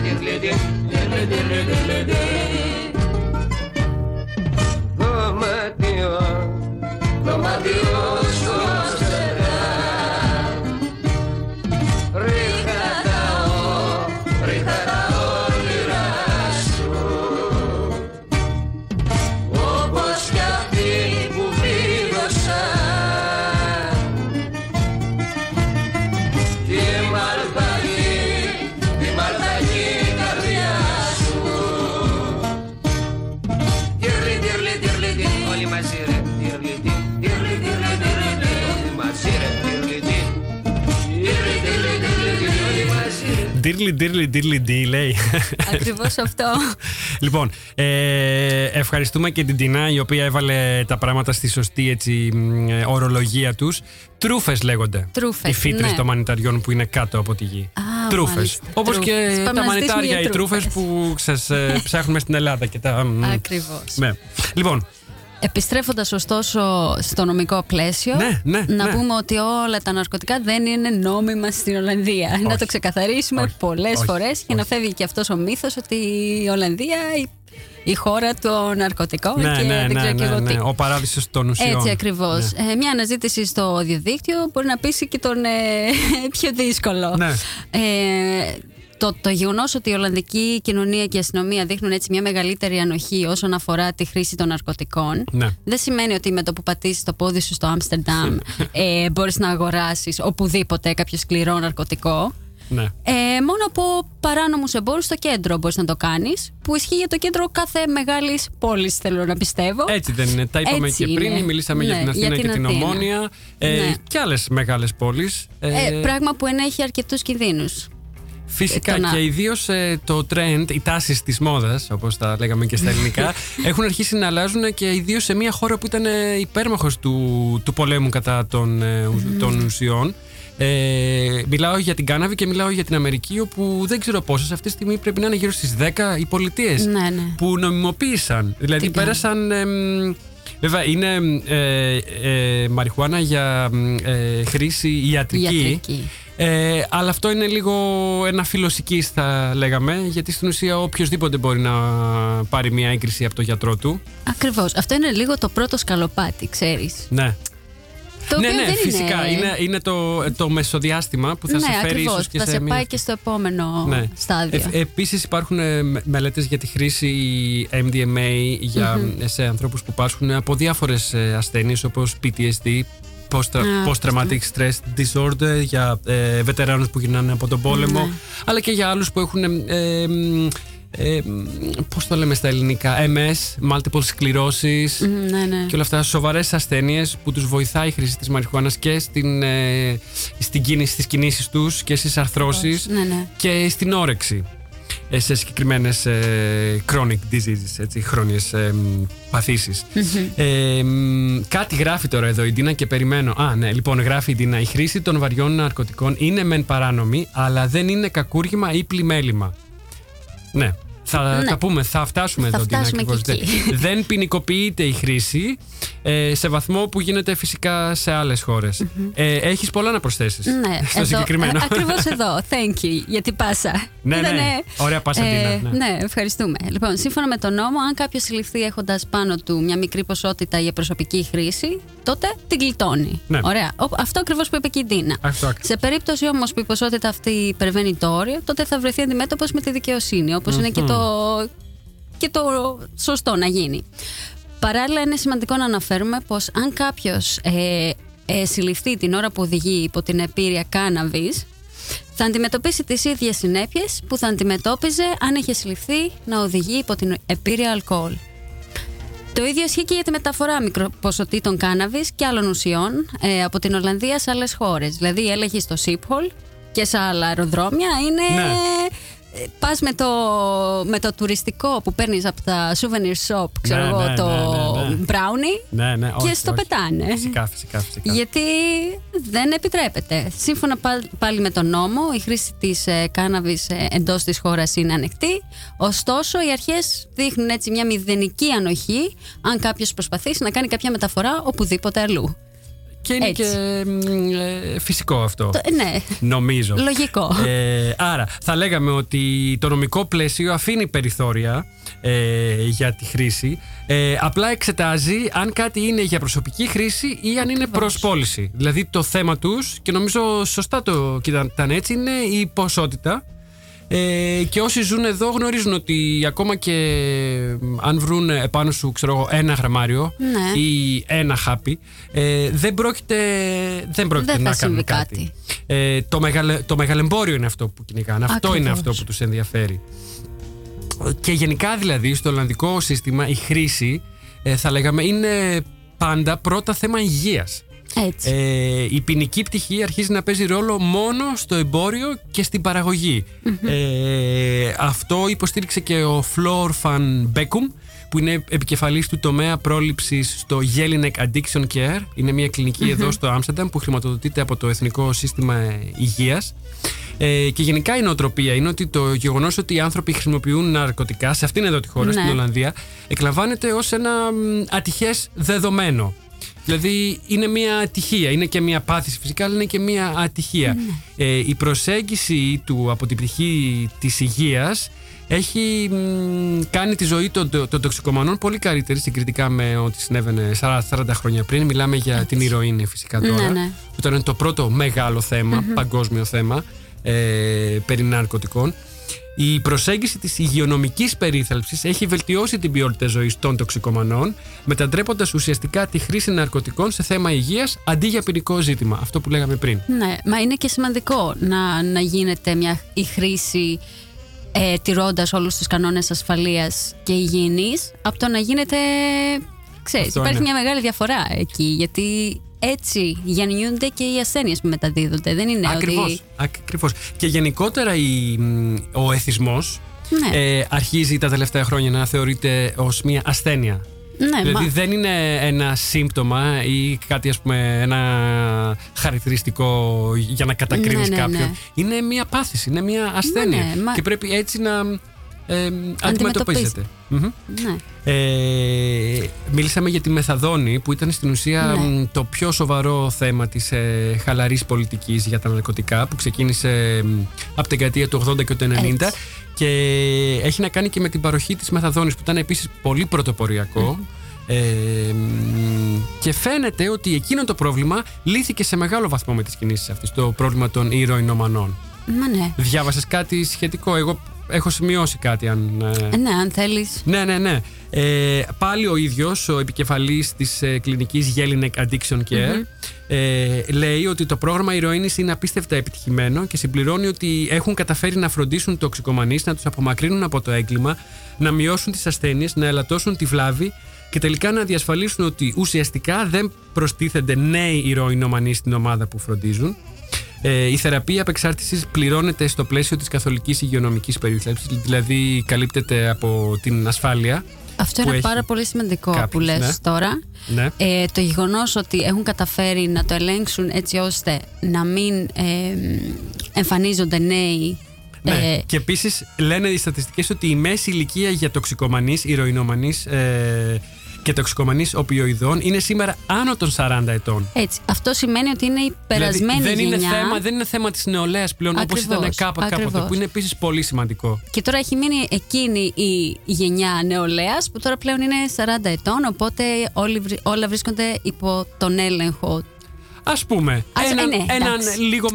Ντύρλι, ντύρλι, ντύρλι, ντι, λέει. Ακριβώς αυτό. Λοιπόν, ε, ευχαριστούμε και την Τινά η οποία έβαλε τα πράγματα στη σωστή έτσι, μ, ε, ορολογία τους. Τρούφες λέγονται. Τρούφες, Οι φύτρες ναι. των μανιταριών που είναι κάτω από τη γη. Α, τρούφες. μάλιστα, Όπως και τρούφες. Πάμε τα να ζητήσουμε μανιτάρια, για οι τρούφες τρούφες. που σας ε, ψάχνουμε στην Ελλάδα. Και τα, μ, Ακριβώς. Ναι. Λοιπόν, Επιστρέφοντας ωστόσο στο νομικό πλαίσιο, Ναι, ναι, να ναι. πούμε ότι όλα τα ναρκωτικά δεν είναι νόμιμα στην Ολλανδία. Να το ξεκαθαρίσουμε Όχι. πολλές Όχι. φορές για να Όχι. φεύγει και αυτός ο μύθος ότι η Ολλανδία η, η χώρα των ναρκωτικών ναι, και ναι, δεν ναι, ξέρω και ναι, εγώ ναι. τι. Ο παράδεισος των ουσιών. Έτσι ακριβώς. Ναι. Ε, μια αναζήτηση στο διαδίκτυο μπορεί να πείσει και τον ε, [LAUGHS] πιο δύσκολο. Ναι. Ε, το, το γεγονός ότι η Ολλανδική κοινωνία και η αστυνομία δείχνουν έτσι μια μεγαλύτερη ανοχή όσον αφορά τη χρήση των ναρκωτικών, Ναι. δεν σημαίνει ότι με το που πατήσεις το πόδι σου στο Άμστερνταμ [LAUGHS] ε, μπορείς να αγοράσεις οπουδήποτε κάποιο σκληρό ναρκωτικό. Ναι. Ε, μόνο από παράνομους εμπόρους στο κέντρο μπορείς να το κάνεις, που ισχύει για το κέντρο κάθε μεγάλης πόλης, θέλω να πιστεύω. Έτσι δεν είναι. Τα είπαμε Έτσι και πριν. είναι. Μιλήσαμε για Ναι, την Αθήνα για και την την Αθήνα. Ομόνια. Ε, Ναι. Και άλλες μεγάλες πόλεις. Ε, πράγμα που ενέχει αρκετούς κινδύνους. Φυσικά Ε, το να- και ιδίως το trend, οι τάσεις της μόδας, όπως τα λέγαμε και στα ελληνικά, [LAUGHS] έχουν αρχίσει να αλλάζουν και ιδίως σε μια χώρα που ήταν υπέρμαχος του, του πολέμου κατά των, ε, ου- των ουσιών. Ε, μιλάω για την Κάναβη και μιλάω για την Αμερική, όπου δεν ξέρω πόσες αυτή τη στιγμή πρέπει να είναι γύρω στις 10 οι πολιτείε Ναι, ναι. που νομιμοποίησαν. Δηλαδή Την πέρασαν. εμ, βέβαια, είναι ε, ε, μαριχουάνα για εμ, ε, χρήση ιατρική. Ιατρική. Ε, αλλά αυτό είναι λίγο ένα φιλοσική, θα λέγαμε, γιατί στην ουσία οποιοδήποτε μπορεί να πάρει μια έγκριση από το γιατρό του. Ακριβώς. Αυτό είναι λίγο το πρώτο σκαλοπάτι, ξέρεις. Ναι. Το ναι, οποίο ναι, δεν φυσικά. Είναι... Είναι, είναι το, το μεσοδιάστημα που θα ναι, σε φέρει ακριβώς. ίσως και θα σε σε μια... πάει και στο επόμενο Ναι. στάδιο. Ε, επίσης υπάρχουν ε, με- μελέτες για τη χρήση MDMA για, σε ανθρώπους που πάσχουν από διάφορες ε, ασθένειες όπως PTSD, post- Α, Post-Traumatic Stress Disorder για ε, βετεράνους που γυρνάνε από τον πόλεμο Ναι. αλλά και για άλλους που έχουν ε, ε, μ, ε, μ, πώς το λέμε στα ελληνικά MS, Multiple Sclerosis Μμ, ναι, ναι. και όλα αυτά σοβαρές ασθένειες που τους βοηθάει η χρήση της μαριχουάνας και στην, ε, στην κίνηση, στις κινήσεις τους και στις αρθρώσεις Ναι, ναι. και στην όρεξη ε, σε συγκεκριμένες ε, chronic diseases, έτσι, χρόνιες ε, μ, παθήσεις. Ε, μ, κάτι γράφει τώρα εδώ η Ντίνα και περιμένω. Α, ναι, λοιπόν, γράφει η Ντίνα. Η χρήση των βαριών ναρκωτικών είναι μεν παράνομη, αλλά δεν είναι κακούργημα ή πλημέλημα. Ναι. Θα Ναι. τα πούμε, θα φτάσουμε Θα εδώ. Ντίνα, φτάσουμε ακριβώς. και εκεί. Δεν- [LAUGHS] Δεν ποινικοποιείται η χρήση ε, σε βαθμό που γίνεται φυσικά σε άλλες χώρες. Ε, έχεις πολλά να προσθέσεις Ναι, [LAUGHS] στο συγκεκριμένο. Ακριβώς [LAUGHS] εδώ. Thank you για την πάσα. Ναι, ναι. Ωραία πάσα, Ντίνα, ναι. ναι, ευχαριστούμε. Λοιπόν, σύμφωνα με τον νόμο, αν κάποιος συλληφθεί έχοντας πάνω του μια μικρή ποσότητα για προσωπική χρήση, τότε την γλιτώνει. Ναι. Ωραία. Ο- Αυτό ακριβώς που είπε και η Ντίνα. Αυτό ακριβώς. Σε περίπτωση όμως που η ποσότητα αυτή υπερβαίνει το όριο, τότε θα βρεθεί αντιμέτωπος με τη δικαιοσύνη. Όπως είναι και το, και το σωστό να γίνει. Παράλληλα, είναι σημαντικό να αναφέρουμε πως αν κάποιος ε, ε, συλληφθεί την ώρα που οδηγεί υπό την επίρρεια κάναβης, θα αντιμετωπίσει τις ίδιες συνέπειες που θα αντιμετώπιζε αν είχε συλληφθεί να οδηγεί υπό την επίρρεια αλκοόλ. Το ίδιο ισχύει και για τη μεταφορά μικροποσοτήτων κάναβης και άλλων ουσιών ε, από την Ολλανδία σε άλλες χώρες. Δηλαδή η έλεγχη στο Σίπχολ και σε άλλα αεροδρόμια είναι Ναι. Πας με το, με το τουριστικό που παίρνεις από τα souvenir shop, ξέρω Ναι, εγώ, ναι, το ναι, ναι, ναι. brownie Ναι, ναι, όχι, και στο όχι. πετάνε. Φυσικά, φυσικά, φυσικά. Γιατί δεν επιτρέπεται. Σύμφωνα πάλι- πάλι με τον νόμο, η χρήση της ε, κάναβης ε, εντός της χώρας είναι ανεκτή. Ωστόσο, οι αρχές δείχνουν έτσι μια μηδενική ανοχή αν κάποιος προσπαθήσει να κάνει κάποια μεταφορά οπουδήποτε αλλού. Και είναι Έτσι. και μ, ε, φυσικό αυτό. Το- ε, ναι, Νομίζω. λογικό. Ε, άρα, θα λέγαμε ότι το νομικό πλαίσιο αφήνει περιθώρια ε, για τη χρήση. Ε, απλά εξετάζει αν κάτι είναι για προσωπική χρήση ή αν είναι προς πώληση. Δηλαδή το θέμα τους, και νομίζω σωστά το κοίταν έτσι, είναι η ποσότητα. Ε, και όσοι ζουν εδώ γνωρίζουν ότι ακόμα και μ, αν βρουν επάνω σου ξέρω εγώ, ένα γραμμάριο Ναι. ή ένα χάπι, ε, δεν πρόκειται, δεν πρόκειται Δεν θα να κάνουν συμβεί κάτι. κάτι. Ε, το, μεγαλε, το μεγαλεμπόριο είναι αυτό που κυνηγάνε. Αυτό Ακριβώς. είναι αυτό που τους ενδιαφέρει. Και γενικά δηλαδή στο Ολλανδικό σύστημα η χρήση ε, θα λέγαμε είναι πάντα πρώτα θέμα υγείας. Έτσι. Ε, η ποινική πτυχή αρχίζει να παίζει ρόλο μόνο στο εμπόριο και στην παραγωγή. Ε, αυτό υποστήριξε και ο Φλόρ Φαν Μπέκουμ που είναι επικεφαλής του τομέα πρόληψης στο Jelinek Addiction Care. Είναι μια κλινική εδώ στο Άμστερνταμ που χρηματοδοτείται από το Εθνικό Σύστημα Υγείας. Ε, και γενικά η νοοτροπία είναι ότι το γεγονός ότι οι άνθρωποι χρησιμοποιούν ναρκωτικά σε αυτήν εδώ τη χώρα, Ναι. στην Ολλανδία, εκλαμβάνεται ως ένα ατυχές δεδομένο. Δηλαδή είναι μια ατυχία, είναι και μια πάθηση φυσικά, αλλά είναι και μια ατυχία. Ε, η προσέγγιση του από την πτυχή της υγείας έχει μ, κάνει τη ζωή των, των τοξικομανών πολύ καλύτερη συγκριτικά με ό,τι συνέβαινε 40, 40 χρόνια πριν. Μιλάμε για την ηρωίνη φυσικά Ναι, τώρα, ναι. που ήταν το πρώτο μεγάλο θέμα, παγκόσμιο θέμα ε, περί ναρκωτικών. Η προσέγγιση της υγειονομικής περίθαλψης έχει βελτιώσει την ποιότητα ζωής των τοξικομανών, μετατρέποντας ουσιαστικά τη χρήση ναρκωτικών σε θέμα υγείας αντί για ποινικό ζήτημα. Αυτό που λέγαμε πριν. Ναι, μα είναι και σημαντικό να, να γίνεται μια, η χρήση ε, τηρώντας όλους τους κανόνες ασφαλείας και υγιεινής από το να γίνεται, ξέρεις, Αυτό υπάρχει είναι. μια μεγάλη διαφορά εκεί γιατί έτσι γεννιούνται και οι ασθένειες που μεταδίδονται. Δεν είναι Ακριβώς, ότι... ακριβώς. Και γενικότερα η, μ, ο εθισμός Ναι. ε, αρχίζει τα τελευταία χρόνια να θεωρείται ως μια ασθένεια. Ναι, δηλαδή μα- δεν είναι ένα σύμπτωμα ή κάτι ας πούμε ένα χαρακτηριστικό για να κατακρίνεις Ναι, ναι, κάποιον. ναι. Είναι μια πάθηση, είναι μια ασθένεια ναι, μα- και πρέπει έτσι να ε, αντιμετωπίζεται. Μμμ. ναι. Ε, μίλησαμε για τη μεθαδόνη που ήταν στην ουσία Ναι. μ, το πιο σοβαρό θέμα της ε, χαλαρής πολιτικής για τα ναρκωτικά που ξεκίνησε μ, από την δεκαετία του 80 και του 90 Έτσι. και έχει να κάνει και με την παροχή της μεθαδόνης που ήταν επίσης πολύ πρωτοποριακό ε, μ, και φαίνεται ότι εκείνο το πρόβλημα λύθηκε σε μεγάλο βαθμό με τις κινήσεις αυτές το πρόβλημα των ηρωινομανών. Μα ναι. Διάβασες κάτι σχετικό, εγώ έχω σημειώσει κάτι αν... ε, Ε, ναι, αν θέλεις. ναι, ναι, ναι. Ε, πάλι ο ίδιος, ο επικεφαλής της ε, κλινικής Jelinek Addiction Care, ε, λέει ότι το πρόγραμμα ηρωίνης είναι απίστευτα επιτυχημένο και συμπληρώνει ότι έχουν καταφέρει να φροντίσουν τοξικομανείς, να τους απομακρύνουν από το έγκλημα, να μειώσουν τις ασθένειες, να ελαττώσουν τη βλάβη και τελικά να διασφαλίσουν ότι ουσιαστικά δεν προστίθενται νέοι ηρωινομανείς στην ομάδα που φροντίζουν. Ε, η θεραπεία απεξάρτησης πληρώνεται στο πλαίσιο της καθολικής υγειονομικής περίθαλψης, δηλαδή καλύπτεται από την ασφάλεια. Αυτό που είναι έχει πάρα πολύ σημαντικό που κάποιος, λες ναι. τώρα. Ναι. Ε, το γεγονός ότι έχουν καταφέρει να το ελέγξουν έτσι ώστε να μην ε, εμφανίζονται νέοι Ναι. ε, Και επίσης λένε οι στατιστικές ότι η μέση ηλικία για τοξικομανείς, ηρωινομανείς ε, και τοξικομανεί οπιοειδών είναι σήμερα άνω των 40 ετών. έτσι. Αυτό σημαίνει ότι είναι η περασμένη δηλαδή, δεν, γενιά είναι θέμα, δεν είναι θέμα της νεολαίας πλέον όπως ήταν Ακριβώς, κάποτε, κάποτε, ακριβώς. που είναι επίσης πολύ σημαντικό. και τώρα έχει μείνει εκείνη η γενιά νεολαίας που τώρα πλέον είναι 40 ετών οπότε όλοι, βρι- όλα βρίσκονται υπό τον έλεγχο Α πούμε, Ας- έναν, ε, ναι, έναν εντάξει. λίγο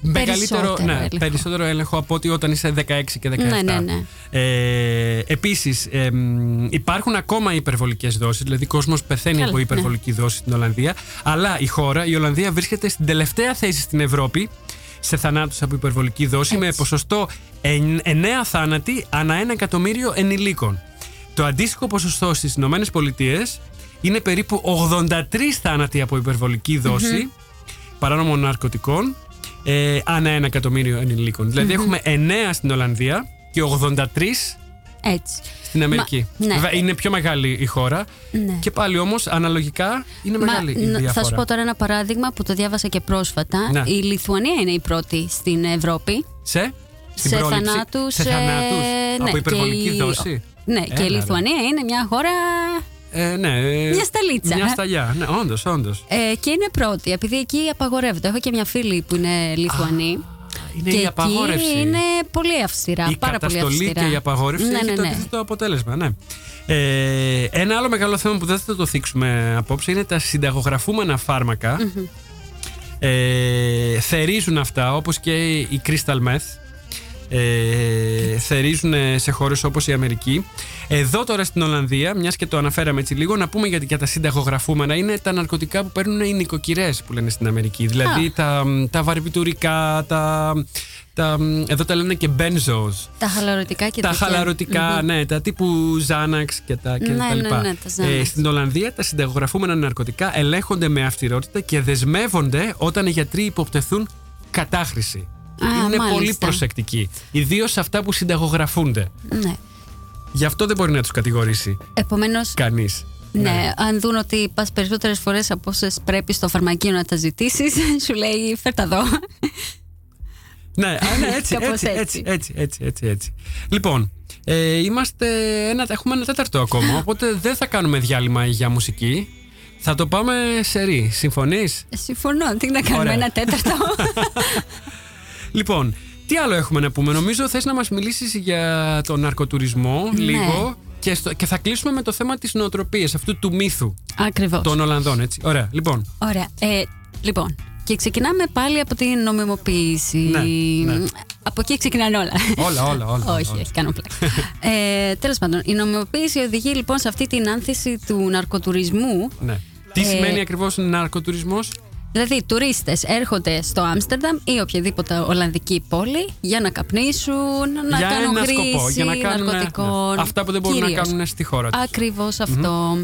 μεγαλύτερο Περισσότερο ναι, έλεγχο. περισσότερο έλεγχο από ότι όταν είσαι 16 και 17. Ναι, ναι, ναι. Ε, Επίσης, υπάρχουν ακόμα υπερβολικές δόσεις, δηλαδή κόσμος πεθαίνει Καλά, από ναι. υπερβολική δόση στην Ολλανδία. Αλλά η χώρα, η Ολλανδία, βρίσκεται στην τελευταία θέση στην Ευρώπη σε θανάτους από υπερβολική δόση με ποσοστό 9 θάνατοι ανά ένα εκατομμύριο ενηλίκων. Το αντίστοιχο ποσοστό στις Ηνωμένες Πολιτείες είναι περίπου 83 θάνατοι από υπερβολική δόση παράνομων ναρκωτικών ε, ανά ένα εκατομμύριο ενηλίκων. Δηλαδή έχουμε 9 στην Ολλανδία και 83 Έτσι. στην Αμερική. Μα- ναι. Βέβαια, είναι πιο μεγάλη η χώρα. Ναι. Και πάλι όμως, αναλογικά, είναι Μα, μεγάλη η ν- διαφορά. θα σου πω τώρα ένα παράδειγμα που το διάβασα και πρόσφατα. Ναι. Η Λιθουανία είναι η πρώτη στην Ευρώπη. Σε, στην σε πρόληψη, θανάτους, σε θανάτους ε, από ναι, υπερβολική και η- δόση. Ναι, και η Έλα, ρε. Λιθουανία είναι μια χώρα Ε, ναι, ε, Μια σταλίτσα. Μια σταλιά, ναι, όντως, όντως. ε, και είναι πρώτη, επειδή εκεί απαγορεύεται. Έχω και μια φίλη που είναι Λιθουανή. Είναι και η απαγόρευση. εκεί είναι πολύ αυστηρά. η πάρα πολύ καταστολή αυστηρά. και η απαγόρευση ναι, έχει ναι, το ναι. αντίθετο αποτέλεσμα. Ναι. Ε, ένα άλλο μεγάλο θέμα που δεν θα το θίξουμε απόψε είναι τα συνταγογραφούμενα φάρμακα. Ε, θερίζουν αυτά όπως και η crystal meth. Ε, θερίζουν σε χώρες όπως η Αμερική. Εδώ τώρα στην Ολλανδία, μιας και το αναφέραμε έτσι λίγο, να πούμε για, για τα συνταγογραφούμενα είναι τα ναρκωτικά που παίρνουν οι νοικοκυρές που λένε στην Αμερική. Δηλαδή τα, τα βαρβιτουρικά, τα, τα, εδώ τα λένε και benzos. Τα χαλαρωτικά και Τα τέτοια. χαλαρωτικά, ναι, τα τύπου Xanax και τα, και Ναι, τα ναι, λοιπά. ναι, τα Xanax. Ε, στην Ολλανδία τα συνταγογραφούμενα ναρκωτικά ελέγχονται με αυστηρότητα και δεσμεύονται όταν οι γιατροί υποπτεθούν κατάχρηση. Α, Είναι μάλιστα. πολύ προσεκτικοί. Ιδίως αυτά που συνταγογραφούνται. Ναι. Γι' αυτό δεν μπορεί να τους κατηγορήσει Επομένως, κανείς. ναι. αν δουν ότι πας περισσότερες φορές από όσες πρέπει στο φαρμακείο να τα ζητήσεις, [LAUGHS] σου λέει φέρτα εδώ. Ναι, α, ναι [LAUGHS] έτσι, Κάπως έτσι, έτσι, έτσι. έτσι, έτσι, έτσι, έτσι. Λοιπόν, ε, είμαστε ένα, έχουμε ένα τέταρτο ακόμα, [LAUGHS] οπότε δεν θα κάνουμε διάλειμμα για μουσική. Θα το πάμε σε ρί. Συμφωνείς; Συμφωνώ. Τι να κάνουμε, Ωραία. ένα τέταρτο; Λοιπόν, τι άλλο έχουμε να πούμε; Νομίζω θες να μας μιλήσεις για τον ναρκοτουρισμό Ναι. λίγο και, στο, και θα κλείσουμε με το θέμα της νοοτροπίας, αυτού του μύθου Ακριβώς. των Ολλανδών, έτσι. Ωραία, λοιπόν. Ωραία. Ε, λοιπόν, και ξεκινάμε πάλι από την νομιμοποίηση. Ναι, ναι. Από εκεί ξεκινάνε όλα. Όλα, όλα, όλα. όχι, όλα. όχι, κάνω πλάκα. ε, Τέλος πάντων, η νομιμοποίηση οδηγεί λοιπόν σε αυτή την άνθηση του ναρκοτουρισμού. Ναι. Τι Ε, σημαίνει ακριβώς ναρκοτουρισμός; Δηλαδή, τουρίστες έρχονται στο Άμστερνταμ ή οποιαδήποτε Ολλανδική πόλη για να καπνίσουν, να για κάνουν ένα χρήση σκοπό, για να κάνουν ναρκωτικών. αυτά που δεν μπορούν να κυρίως. κάνουν στη χώρα τους. Ακριβώς αυτό.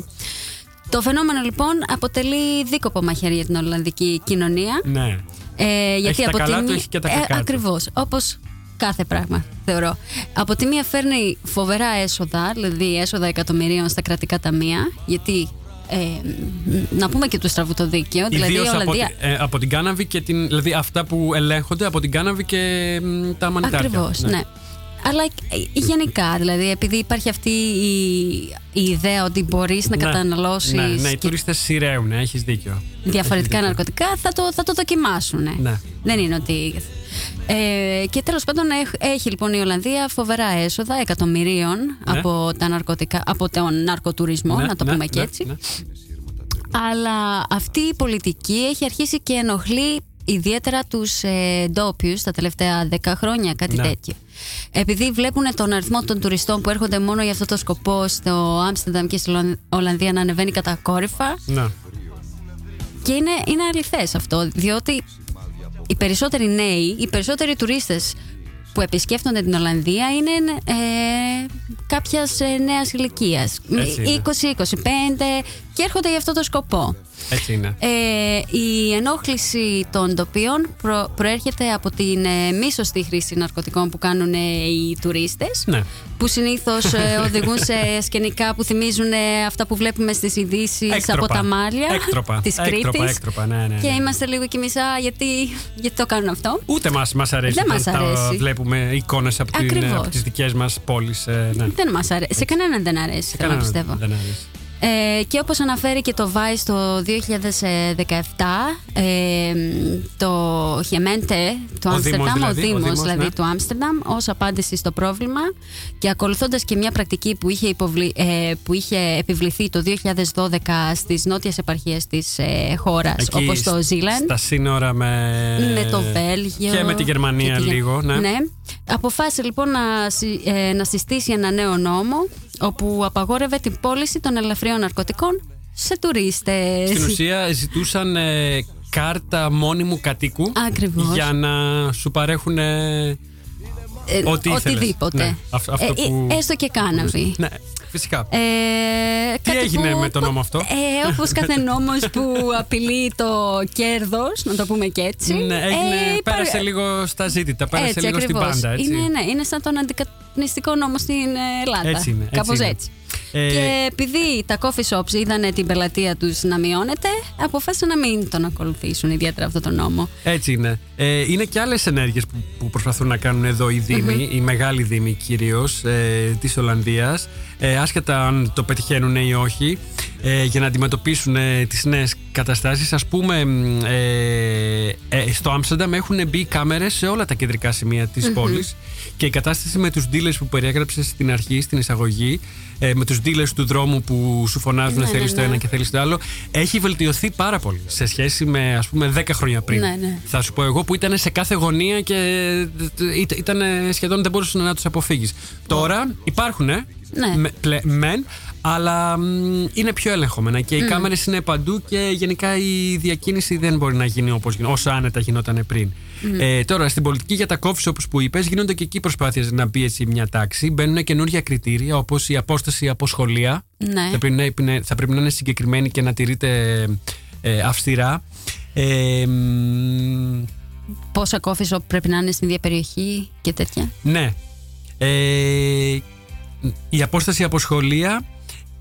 Το φαινόμενο λοιπόν αποτελεί δίκοπο μαχαίρι για την Ολλανδική κοινωνία. Ναι. Ε, γιατί Έχει τα από καλά τη του, μία- έχει και τα κακά του. Ακριβώς, όπως κάθε πράγμα θεωρώ. Από τη μία φέρνει φοβερά έσοδα, δηλαδή έσοδα εκατομμυρίων στα κρατικά ταμεία, γιατί ε, να πούμε και του στραβού το δίκαιο, δηλαδή η Ιδίως από, Ολλανδία... τη- ε, από την κάναβη και την. Δηλαδή αυτά που ελέγχονται από την κάναβη και μ, τα μανιτάρια. Ακριβώς, ναι. Αλλά ε, γενικά, δηλαδή, επειδή υπάρχει αυτή η, η ιδέα ότι μπορείς να Ναι. καταναλώσεις Ναι, ναι, οι τουρίστες σειραίουν, έχεις δίκιο. διαφορετικά Έχεις δίκιο. ναρκωτικά, θα το, θα το δοκιμάσουν. Ναι. Δεν είναι ότι. Ε, και τέλος πάντων έχ- έχει λοιπόν η Ολλανδία φοβερά έσοδα εκατομμυρίων Ναι. από, τα ναρκωτικά, από τον ναρκοτουρισμό, Ναι, να το ναι, πούμε και ναι, έτσι. ναι. Αλλά αυτή η πολιτική έχει αρχίσει και ενοχλεί ιδιαίτερα τους ε, ντόπιους τα τελευταία 10 χρόνια, κάτι Ναι. τέτοιο. Επειδή βλέπουν τον αριθμό των τουριστών που έρχονται μόνο για αυτό το σκοπό στο Άμστερνταμ και στη Ολλαν- Ολλανδία να ανεβαίνει κατακόρυφα, Ναι. και είναι, είναι αληθές αυτό, διότι οι περισσότεροι νέοι, οι περισσότεροι τουρίστες που επισκέφτονται την Ολλανδία είναι ε, κάποιας ε, νέας ηλικίας. Έτσι είναι. 20-25 και έρχονται για αυτό το σκοπό. Έτσι είναι. Ε, η ενόχληση των τοπίων προ- προέρχεται από την ε, μη σωστή χρήση ναρκωτικών που κάνουν ε, οι τουρίστες Ναι. που συνήθως ε, [LAUGHS] οδηγούν σε σκηνικά που θυμίζουν ε, αυτά που βλέπουμε στις ειδήσεις από Έκτροπα. τα μάλια Έκτροπα. [LAUGHS] της Έκτροπα, Κρήτης έκτροπα, ναι, ναι, ναι. και είμαστε λίγο κι μισά γιατί, γιατί το κάνουν αυτό. Ούτε μας, μας αρέσει Δεν όταν μας τα αρέσει. βλέπουμε εικόνες από, την, Ακριβώς. από τις δικές μας πόλεις. ε, ναι. Δεν μας αρέσει. Σε κανέναν δεν αρέσει, θέλω να Κανέναν πιστεύω. δεν αρέσει. Ε, και όπως αναφέρει και το Vice το 2017, ε, το Χεμέντε του Ο Άμστερνταμ, Δήμος ο δηλαδή, ο Δήμος Δήμος, δηλαδή ναι. του Άμστερνταμ, ως απάντηση στο πρόβλημα και ακολουθώντας και μια πρακτική που είχε, υποβλη, ε, που είχε επιβληθεί το 2012 στις νότιες επαρχίες της ε, χώρας, Εκεί όπως το σ- Ζήλαντ. Στα σύνορα με, με το Βέλγιο. Και με τη Γερμανία και τη Γε- λίγο. Ναι. Αποφάσισε λοιπόν να, συ- ε, να συστήσει ένα νέο νόμο όπου απαγόρευε την πώληση των ελαφριών ναρκωτικών σε τουρίστες. Στην ουσία ζητούσαν ε, κάρτα μόνιμου κατοίκου Ακριβώς. για να σου παρέχουν ε, Ε, ό,τι ήθελες. οτιδήποτε. Ναι, αυ- αυτό Ε, που- ε, έστω και κάναβη. Ναι. Φυσικά. Ε, κάτι έγινε που- με τον νόμο αυτό; Ε, όπως κάθε [LAUGHS] νόμος που απειλεί το κέρδος, να το πούμε και έτσι. Ναι, έγινε, ε, υπά- πέρασε λίγο στα ζήτητα, πέρασε έτσι, λίγο ακριβώς. στην πάντα. Έτσι. Είναι, ναι, είναι σαν τον αντικατονιστικό νόμο στην ε, Ελλάδα. Έτσι είναι, έτσι Κάπως είναι. έτσι. Ε, Και επειδή τα coffee shops είδαν την πελατεία τους να μειώνεται, αποφάσισαν να μην τον ακολουθήσουν ιδιαίτερα αυτό τον νόμο. Έτσι είναι. Ε, είναι και άλλες ενέργειες που, που προσπαθούν να κάνουν εδώ οι δήμοι, οι μεγάλοι δήμοι κυρίως ε, της Ολλανδίας, ε, άσχετα αν το πετυχαίνουν ή όχι, ε, για να αντιμετωπίσουν ε, τις νέες καταστάσεις. Α πούμε, μ, ε, ε, στο Άμστερνταμ έχουν μπει κάμερες σε όλα τα κεντρικά σημεία της πόλης και η κατάσταση με τους dealers που περιέγραψες στην αρχή, στην εισαγωγή, ε, με τους dealers του δρόμου που σου φωνάζουν Ναι, θέλεις ναι, το ναι. ένα και θέλεις το άλλο, έχει βελτιωθεί πάρα πολύ σε σχέση με ας πούμε 10 χρόνια πριν. Ναι, ναι. Θα σου πω εγώ που ήταν σε κάθε γωνία και ήταν σχεδόν δεν μπορούσες να τους αποφύγεις. Τώρα υπάρχουν, Ναι. με, πλε- μεν, αλλά μ, είναι πιο ελεγχόμενα και οι κάμερες είναι παντού και γενικά η διακίνηση δεν μπορεί να γίνει όπως, γινό- όσο άνετα γινόταν πριν. Ε, τώρα, στην πολιτική για τα coffee shops που είπες, γίνονται και εκεί προσπάθειες να μπει έτσι μια τάξη. Μπαίνουν καινούργια κριτήρια όπως η απόσταση από σχολεία. Ναι. Θα, πρέπει να, είναι- θα πρέπει να είναι συγκεκριμένη και να τηρείται ε, αυστηρά. Ε, μ, Πόσα coffee shop πρέπει να είναι στην ίδια περιοχή και τέτοια; Ναι. Ε, η απόσταση από σχολεία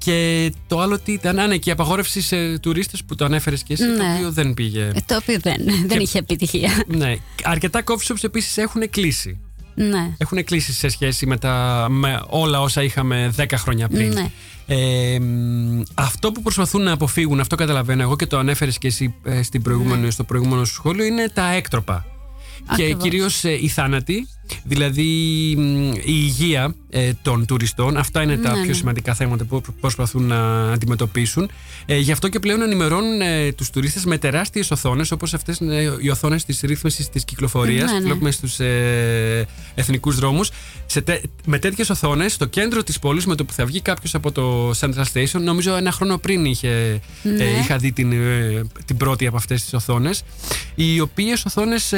και το άλλο τι ήταν. Α, ναι, και η απαγόρευση σε τουρίστες που το ανέφερες και εσύ, το Ναι. οποίο δεν πήγε. Ε, το οποίο δεν, δεν είχε επιτυχία. ναι. Αρκετά coffee shops επίσης έχουν κλείσει. ναι. Έχουν κλείσει σε σχέση με, τα, με όλα όσα είχαμε 10 χρόνια πριν. Ναι. Ε, μ, αυτό που προσπαθούν να αποφύγουν, αυτό καταλαβαίνω εγώ και το ανέφερες και εσύ ε, στην προηγούμενη, στο προηγούμενο σου σχόλιο, είναι τα έκτροπα. Και Ακριβώς. κυρίως ε, οι θάνατοι, δηλαδή μ, η υγεία ε, των τουριστών. Αυτά είναι τα Ναι, πιο ναι. σημαντικά θέματα που προ- προσπαθούν να αντιμετωπίσουν. Ε, γι' αυτό και πλέον ενημερώνουν ε, τους τουρίστες με τεράστιες οθόνες, όπως αυτές είναι οι οθόνες της ρύθμισης της κυκλοφορίας Ναι, που ναι. βλέπουμε στους ε, εθνικούς δρόμους. Σε τε- με τέτοιες οθόνες, στο κέντρο της πόλης, με το που θα βγει κάποιος από το Central Station, νομίζω ένα χρόνο πριν είχε, Ναι. ε, είχα δει την, ε, την πρώτη από αυτές τις οθόνες, οι οποίες οθόνες...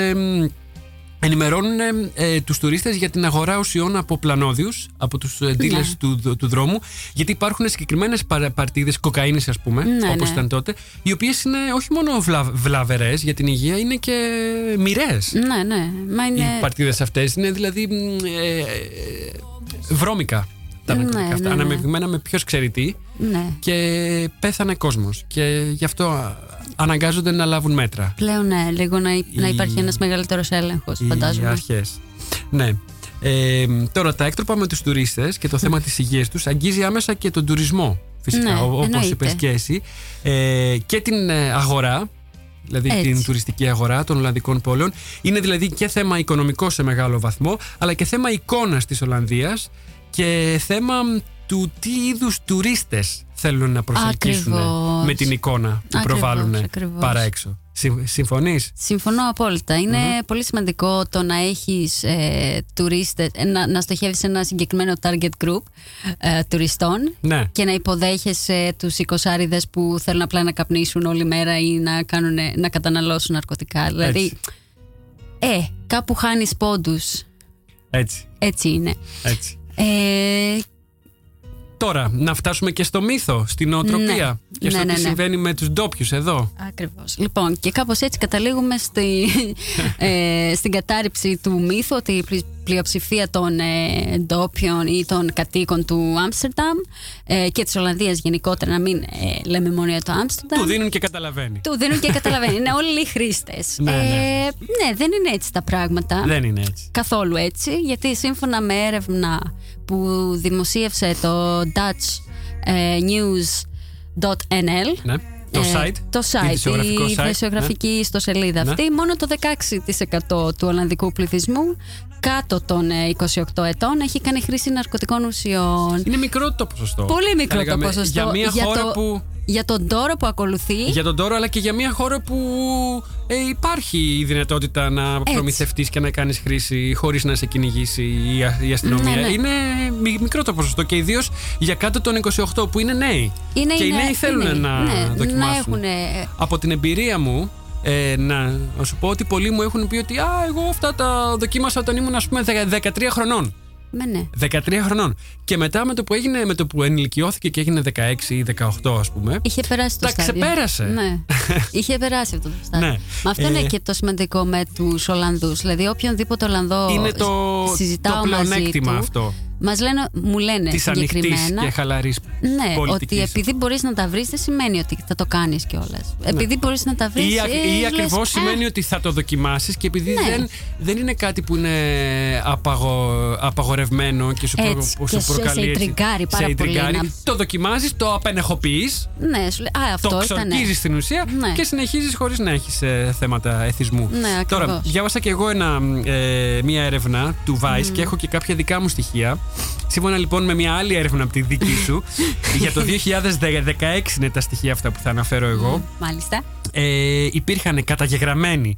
ε, μ, ενημερώνουν ε, ε, τους τουρίστες για την αγορά ουσιών από πλανόδιους, από τους ε, dealers Ναι. του, του δρόμου, γιατί υπάρχουν συγκεκριμένες παρα- παρτίδες κοκαίνης ας πούμε, Ναι, όπως ναι. ήταν τότε, οι οποίες είναι όχι μόνο βλα, βλαβερές για την υγεία, είναι και μοιραίες. Ναι, ναι. Μα είναι. Οι παρτίδες αυτές είναι δηλαδή μ, ε, ε, βρώμικα τα Ναι, ναρκωτικά αυτά, ναι, ναι. αναμειγμένα με ποιος ξέρει τι Ναι. και πέθανε κόσμος και γι' αυτό α, αναγκάζονται να λάβουν μέτρα. Πλέον ναι, λίγο να, υ- να Οι- υπάρχει ένας μεγαλύτερος έλεγχος, οι φαντάζομαι. αρχές. Ναι. Ε, τώρα, τα έκτροπα με τους τουρίστες και το θέμα της υγείας τους αγγίζει άμεσα και τον τουρισμό. Φυσικά, Ναι, ο- όπως εννοείται. είπες και εσύ. Ε, και την ε, αγορά, δηλαδή Έτσι. την τουριστική αγορά των Ολλανδικών πόλεων. Είναι δηλαδή και θέμα οικονομικό σε μεγάλο βαθμό, αλλά και θέμα εικόνας της Ολλανδίας και θέμα μ, του τι είδους τουρίστες θέλουν να προσελκύσουν Ακριβώς. με την εικόνα που Ακριβώς, προβάλλουν ακριβώς. παρά έξω. Συμ- Συμφωνείς; Συμφωνώ απόλυτα. Είναι πολύ σημαντικό το να έχεις ε, τουρίστες, ε, να, να στοχεύεις σε ένα συγκεκριμένο target group ε, τουριστών Ναι. και να υποδέχεσαι τους οικοσάριδες που θέλουν απλά να καπνίσουν όλη μέρα ή να, κάνουν, να καταναλώσουν ναρκωτικά. Δηλαδή, Έτσι. ε, κάπου χάνεις πόντους. Έτσι. Έτσι είναι. Έτσι. Ε, Τώρα, να φτάσουμε και στο μύθο, στην νοοτροπία. Ναι. Και στο Ναι, τι ναι, ναι. συμβαίνει με τους ντόπιους εδώ. Ακριβώς. Λοιπόν, και κάπως έτσι καταλήγουμε στη, [LAUGHS] ε, στην κατάρριψη του μύθου ότι η πλη- πλειοψηφία των ε, ντόπιων ή των κατοίκων του Άμστερνταμ ε, και της Ολλανδίας γενικότερα, να μην ε, λέμε μόνο για το Άμστερνταμ. Του δίνουν και καταλαβαίνει. Του δίνουν και καταλαβαίνει. Είναι όλοι οι χρήστες. Ναι, ναι. Ε, ναι, δεν είναι έτσι τα πράγματα. Δεν είναι έτσι. Καθόλου έτσι, γιατί σύμφωνα με έρευνα που δημοσίευσε το Dutch ε, News.nl Ναι. Το ε, site. Το site, ειδησιογραφικό η site, ειδησιογραφική ιστοσελίδα Ναι. αυτή. Μόνο το 16% του Ολλανδικού πληθυσμού κάτω των ε, 28 ετών έχει κάνει χρήση ναρκωτικών ουσιών. Είναι μικρό το ποσοστό. Πολύ μικρό Θα το λέγαμε, ποσοστό. Για μια χώρα το, που. Για τον τόρο που ακολουθεί. Για τον τόρο, αλλά και για μια χώρα που ε, υπάρχει η δυνατότητα να προμηθευτείς και να κάνεις χρήση χωρίς να σε κυνηγήσει η, α- η αστυνομία. Ναι, ναι. Είναι μι- μικρό το ποσοστό και ιδίως για κάτω των 28 που είναι νέοι. Είναι, και οι είναι- νέοι θέλουν είναι- να ναι, δοκιμάσουν. Να έχουν, ε, Από την εμπειρία μου, ε, να, να σου πω ότι πολλοί μου έχουν πει ότι Α, εγώ αυτά τα δοκίμασα όταν ήμουν ας πούμε 13 χρονών. Με ναι. 13 χρονών. Και μετά με το που έγινε, με το που ενηλικιώθηκε και έγινε 16 ή 18, ας πούμε. Είχε περάσει το Τα στάδιο. ξεπέρασε. Ναι. [LAUGHS] Είχε περάσει αυτό το στάδιο. Ναι. Μα αυτό είναι Ε, και το σημαντικό με τους Ολλανδούς. Δηλαδή, οποιονδήποτε Ολλανδό Είναι το, συζητάω το μαζί πλεονέκτημα του, αυτό. Μας λένε, μου λένε Της ανοιχτής συγκεκριμένα. και χαλαρής Ναι, πολιτικής. ότι επειδή μπορείς να τα βρεις, δεν σημαίνει ότι θα το κάνεις κιόλας. Επειδή μπορείς να τα βρεις. Ναι. Ή, ε, ή λες, ακριβώς «Α, σημαίνει ότι θα το δοκιμάσεις και επειδή Ναι. δεν, δεν είναι κάτι που είναι απαγο, απαγορευμένο και σου, προ, Έτσι, που και σου σε- σε προκαλεί. έτσι, ιντριγκάρει πάρα σε πολύ ιντριγκάρει. να- Το δοκιμάζεις, το απενεχοποιείς, Ναι, σου λέει, Α, αυτό το ήταν. ξορκίζεις στην ουσία Ναι. και συνεχίζεις χωρίς να έχεις θέματα εθισμού. Ναι, ακριβώς. Τώρα, διάβασα και εγώ ένα, ε, μία έρευνα του Vice και έχω και κάποια δικά μου στοιχεία. Σύμφωνα λοιπόν με μια άλλη έρευνα από τη δική σου, [LAUGHS] για το 2016 είναι τα στοιχεία αυτά που θα αναφέρω εγώ. Μάλιστα. Ε, υπήρχαν καταγεγραμμένοι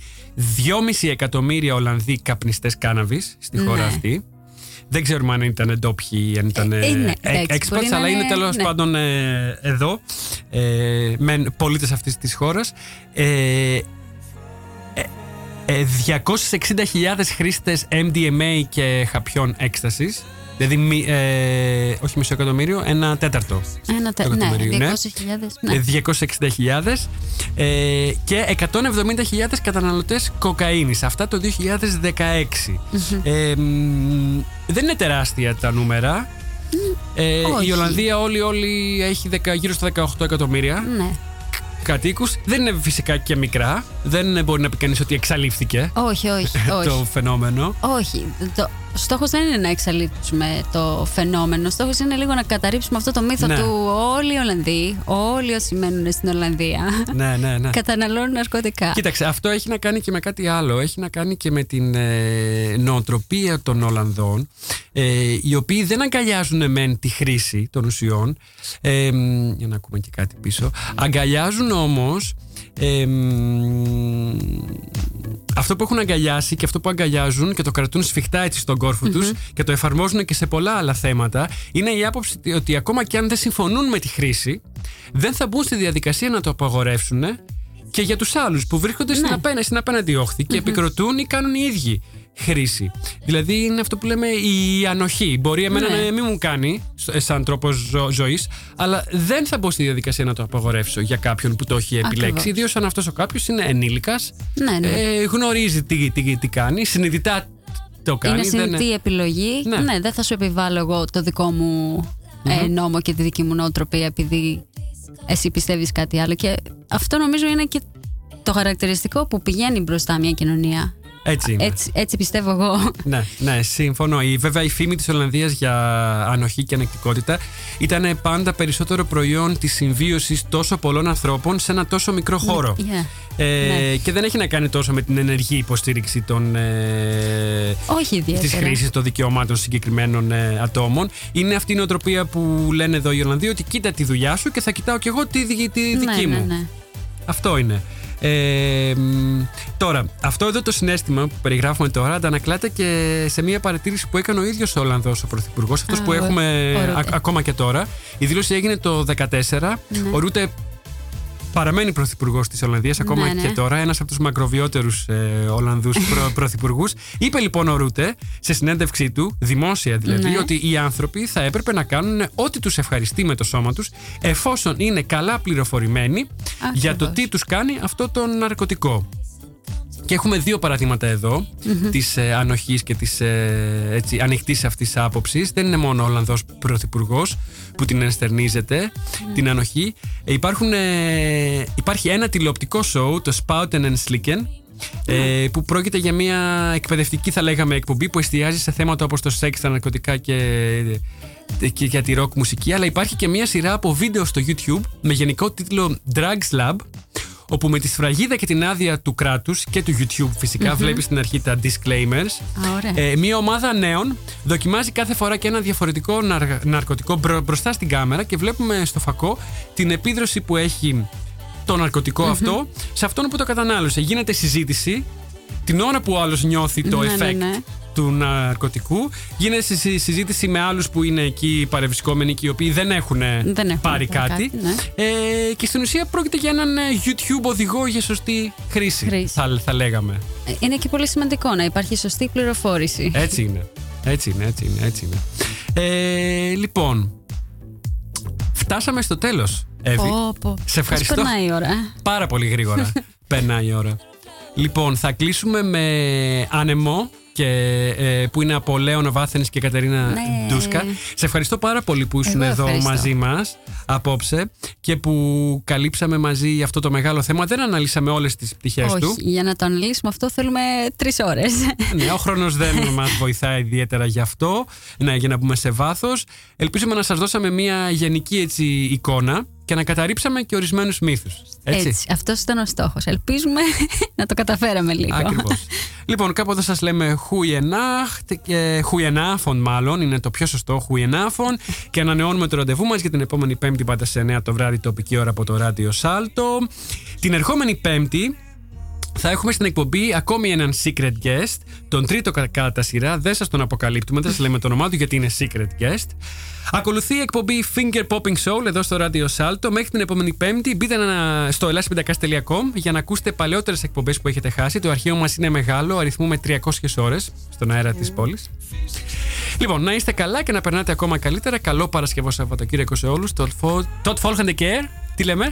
2,5 εκατομμύρια Ολλανδοί καπνιστές κάναβης στη χώρα Ναι. αυτή. Δεν ξέρουμε αν ήταν ντόπιοι, αν ήταν Ε, ε, είναι, ε, εντάξει, expats, μπορεί να αλλά είναι είναι, τέλος ναι. πάντων ε, εδώ, ε, με πολίτες αυτής της χώρας. Ε, ε, ε, 260.000 χρήστες MDMA και χαπιών έκστασης. Δηλαδή, μη- ε, όχι μισό εκατομμύριο, ένα τέταρτο. Ένα τε... Το Ναι, 200.000. εκατομμύριο, Ναι. Ε, 260.000 ε, και 170.000 καταναλωτές κοκαίνης. Αυτά το 2016. Ε, μ, δεν είναι τεράστια τα νούμερα. Ε, Όχι. η Ολλανδία όλη, όλη έχει δεκα- γύρω στα 18 εκατομμύρια ναι. κατοίκους. Δεν είναι φυσικά και μικρά. Δεν μπορεί να πει κανείς ότι εξαλείφθηκε Όχι, όχι, [LAUGHS] όχι. το φαινόμενο. Όχι. Το στόχος δεν είναι να εξαλείψουμε το φαινόμενο. Στόχος είναι λίγο να καταρρύψουμε αυτό το μύθο Ναι. του όλοι οι Ολλανδοί, όλοι όσοι μένουν στην Ολλανδία, ναι, ναι, ναι. καταναλώνουν ναρκωτικά. Κοίταξε, αυτό έχει να κάνει και με κάτι άλλο. Έχει να κάνει και με την ε, νοοτροπία των Ολλανδών, ε, οι οποίοι δεν αγκαλιάζουν μεν τη χρήση των ουσιών. Ε, μ, για να ακούμε και κάτι πίσω. Αγκαλιάζουν όμως ε, μ, αυτό που έχουν αγκαλιάσει και αυτό που αγκαλιάζουν και το κρατούν σφιχτά έτσι στον κόρφο τους και το εφαρμόζουν και σε πολλά άλλα θέματα είναι η άποψη ότι ακόμα και αν δεν συμφωνούν με τη χρήση δεν θα μπουν στη διαδικασία να το απαγορεύσουν και για τους άλλους που βρίσκονται στην, Ναι. απέναντι, στην απέναντι όχθη και επικροτούν ή κάνουν οι ίδιοι χρήση. Δηλαδή είναι αυτό που λέμε η ανοχή. Μπορεί εμένα Ναι. να μην μου κάνει σ- σαν τρόπος ζω, ζωής, αλλά δεν θα μπω στη διαδικασία να το απαγορεύσω για κάποιον που το έχει επιλέξει. Ακριβώς. Ιδίως αν αυτός ο κάποιος είναι ενήλικας, Ναι, ναι. ε, γνωρίζει τι, τι, τι κάνει, συνειδητά το κάνει. είναι δεν συνειδητή επιλογή. Ναι. Ναι. δεν θα σου επιβάλλω εγώ το δικό μου ε, νόμο και τη δική μου νοοτροπία επειδή εσύ πιστεύεις κάτι άλλο. Και αυτό νομίζω είναι και το χαρακτηριστικό που πηγαίνει μπροστά μια κοινωνία. Έτσι είναι. Έτσι, έτσι πιστεύω εγώ. Ναι, ναι, συμφωνώ. Η, βέβαια, η φήμη της Ολλανδίας για ανοχή και ανεκτικότητα ήταν πάντα περισσότερο προϊόν της συμβίωσης τόσο πολλών ανθρώπων σε ένα τόσο μικρό χώρο. Yeah. Ε, Ναι. Και δεν έχει να κάνει τόσο με την ενεργή υποστήριξη των, ε, Όχι της ιδιαίτερα. χρήσης των δικαιωμάτων συγκεκριμένων ε, ατόμων. Είναι αυτή η νοοτροπία που λένε εδώ οι Ολλανδοί ότι κοίτα τη δουλειά σου και θα κοιτάω κι εγώ τη, δι- τη δική ναι, μου. Ναι, ναι. Αυτό είναι. Ε, μ, τώρα, αυτό εδώ το συνέστημα που περιγράφουμε τώρα αντανακλάται και σε μια παρατήρηση που έκανε ο ίδιος ο Ολλανδός ο Πρωθυπουργός, αυτός Α, που ο- έχουμε ο Ρούτε. α- ακόμα και τώρα. Η δήλωση έγινε το 2014. Ναι. Ο Ρούτε παραμένει πρωθυπουργός της Ολλανδίας ακόμα Ναι, ναι. και τώρα, ένας από τους μακροβιότερους ε, Ολλανδούς προ, [LAUGHS] πρωθυπουργούς. Είπε λοιπόν ο Ρούτε σε συνέντευξή του, δημόσια δηλαδή, Ναι. ότι οι άνθρωποι θα έπρεπε να κάνουν ό,τι τους ευχαριστεί με το σώμα τους, εφόσον είναι καλά πληροφορημένοι για το Ακριβώς. τι τους κάνει αυτό το ναρκωτικό. Και έχουμε δύο παραδείγματα εδώ της ε, ανοχής και της ε, έτσι, ανοιχτής αυτής άποψης. Δεν είναι μόνο ο Ολλανδός Πρωθυπουργός που την ενστερνίζεται, την ανοχή. Ε, υπάρχουν, ε, υπάρχει ένα τηλεοπτικό σοου, το Spouten and Slicken, ε, που πρόκειται για μια εκπαιδευτική θα λέγαμε εκπομπή που εστιάζει σε θέματα όπως το σεξ, τα ναρκωτικά και, και για τη rock μουσική. Αλλά υπάρχει και μια σειρά από βίντεο στο YouTube με γενικό τίτλο Drugs Lab όπου με τη σφραγίδα και την άδεια του κράτους και του YouTube φυσικά βλέπεις στην αρχή τα disclaimers Α, ωραία. ε, μια ομάδα νέων δοκιμάζει κάθε φορά και ένα διαφορετικό ναρ- ναρκωτικό μπρο- μπροστά στην κάμερα και βλέπουμε στο φακό την επίδραση που έχει το ναρκωτικό αυτό σε αυτόν που το κατανάλωσε. Γίνεται συζήτηση την ώρα που ο άλλος νιώθει το Ναι, ναι, effect ναι. Του ναρκωτικού. Γίνεται συ- συζήτηση με άλλους που είναι εκεί παρευρισκόμενοι και οι οποίοι δεν έχουν, Δεν έχουν πάρει πάρει κάτι. κάτι, ναι. ε, και στην ουσία πρόκειται για έναν ε, YouTube οδηγό για σωστή χρήση, Χρήση. Θα, θα λέγαμε. Ε, Είναι και πολύ σημαντικό να υπάρχει σωστή πληροφόρηση. Έτσι είναι. Έτσι είναι, έτσι είναι, έτσι είναι. Ε, λοιπόν, φτάσαμε στο τέλος, Εύη. Πω, πω. Σε ευχαριστώ. Πώς περνάει η ώρα. ε; Πάρα πολύ γρήγορα. [LAUGHS] Περνάει η ώρα. Λοιπόν, θα κλείσουμε με άνεμο και, ε, που είναι από Λέωνα Βάθενης και Κατερίνα Ναι. Ντούσκα. Σε ευχαριστώ πάρα πολύ που ήσουν Εγώ εδώ ευχαριστώ. μαζί μας απόψε και που καλύψαμε μαζί αυτό το μεγάλο θέμα. Δεν αναλύσαμε όλες τις πτυχές του. Όχι, για να το αναλύσουμε αυτό θέλουμε τρεις ώρες. Ναι, ο χρόνος δεν [LAUGHS] μας βοηθάει ιδιαίτερα γι' αυτό. Ναι, για να μπούμε σε βάθος. Ελπίζουμε να σας δώσαμε μια γενική έτσι, εικόνα και να καταρρύψαμε και ορισμένους μύθους. Έτσι. Έτσι. Αυτός ήταν ο στόχος. Ελπίζουμε [LAUGHS] να το καταφέραμε λίγο. Ακριβώς. [LAUGHS] λοιπόν, κάπου εδώ σας λέμε Χουιενάχτ και Χουιενάφων, μάλλον είναι το πιο σωστό, Χουιενάφων. και ανανεώνουμε το ραντεβού μας για την επόμενη Πέμπτη, πάντα σε 9 το βράδυ, τοπική ώρα από το ράδιο Σάλτο. Την ερχόμενη Πέμπτη θα έχουμε στην εκπομπή ακόμη έναν secret guest, τον τρίτο κα- κατά σειρά. Δεν σας τον αποκαλύπτουμε, δεν σας λέμε το όνομά του γιατί είναι secret guest. Ακολουθεί η εκπομπή Finger Popping Soul εδώ στο ράδιο Σάλτο. Μέχρι την επόμενη Πέμπτη μπείτε να- στο ελλάσπιντακάς.com για να ακούσετε παλαιότερες εκπομπές που έχετε χάσει. Το αρχείο μας είναι μεγάλο, αριθμούμε 300 ώρες στον αέρα της πόλης. Λοιπόν, να είστε καλά και να περνάτε ακόμα καλύτερα. Καλό Παρασκευό Σαββατοκύριακο σε όλους. Tot volgende keer. Τι λέμε;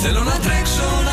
Θέλω να τρέξω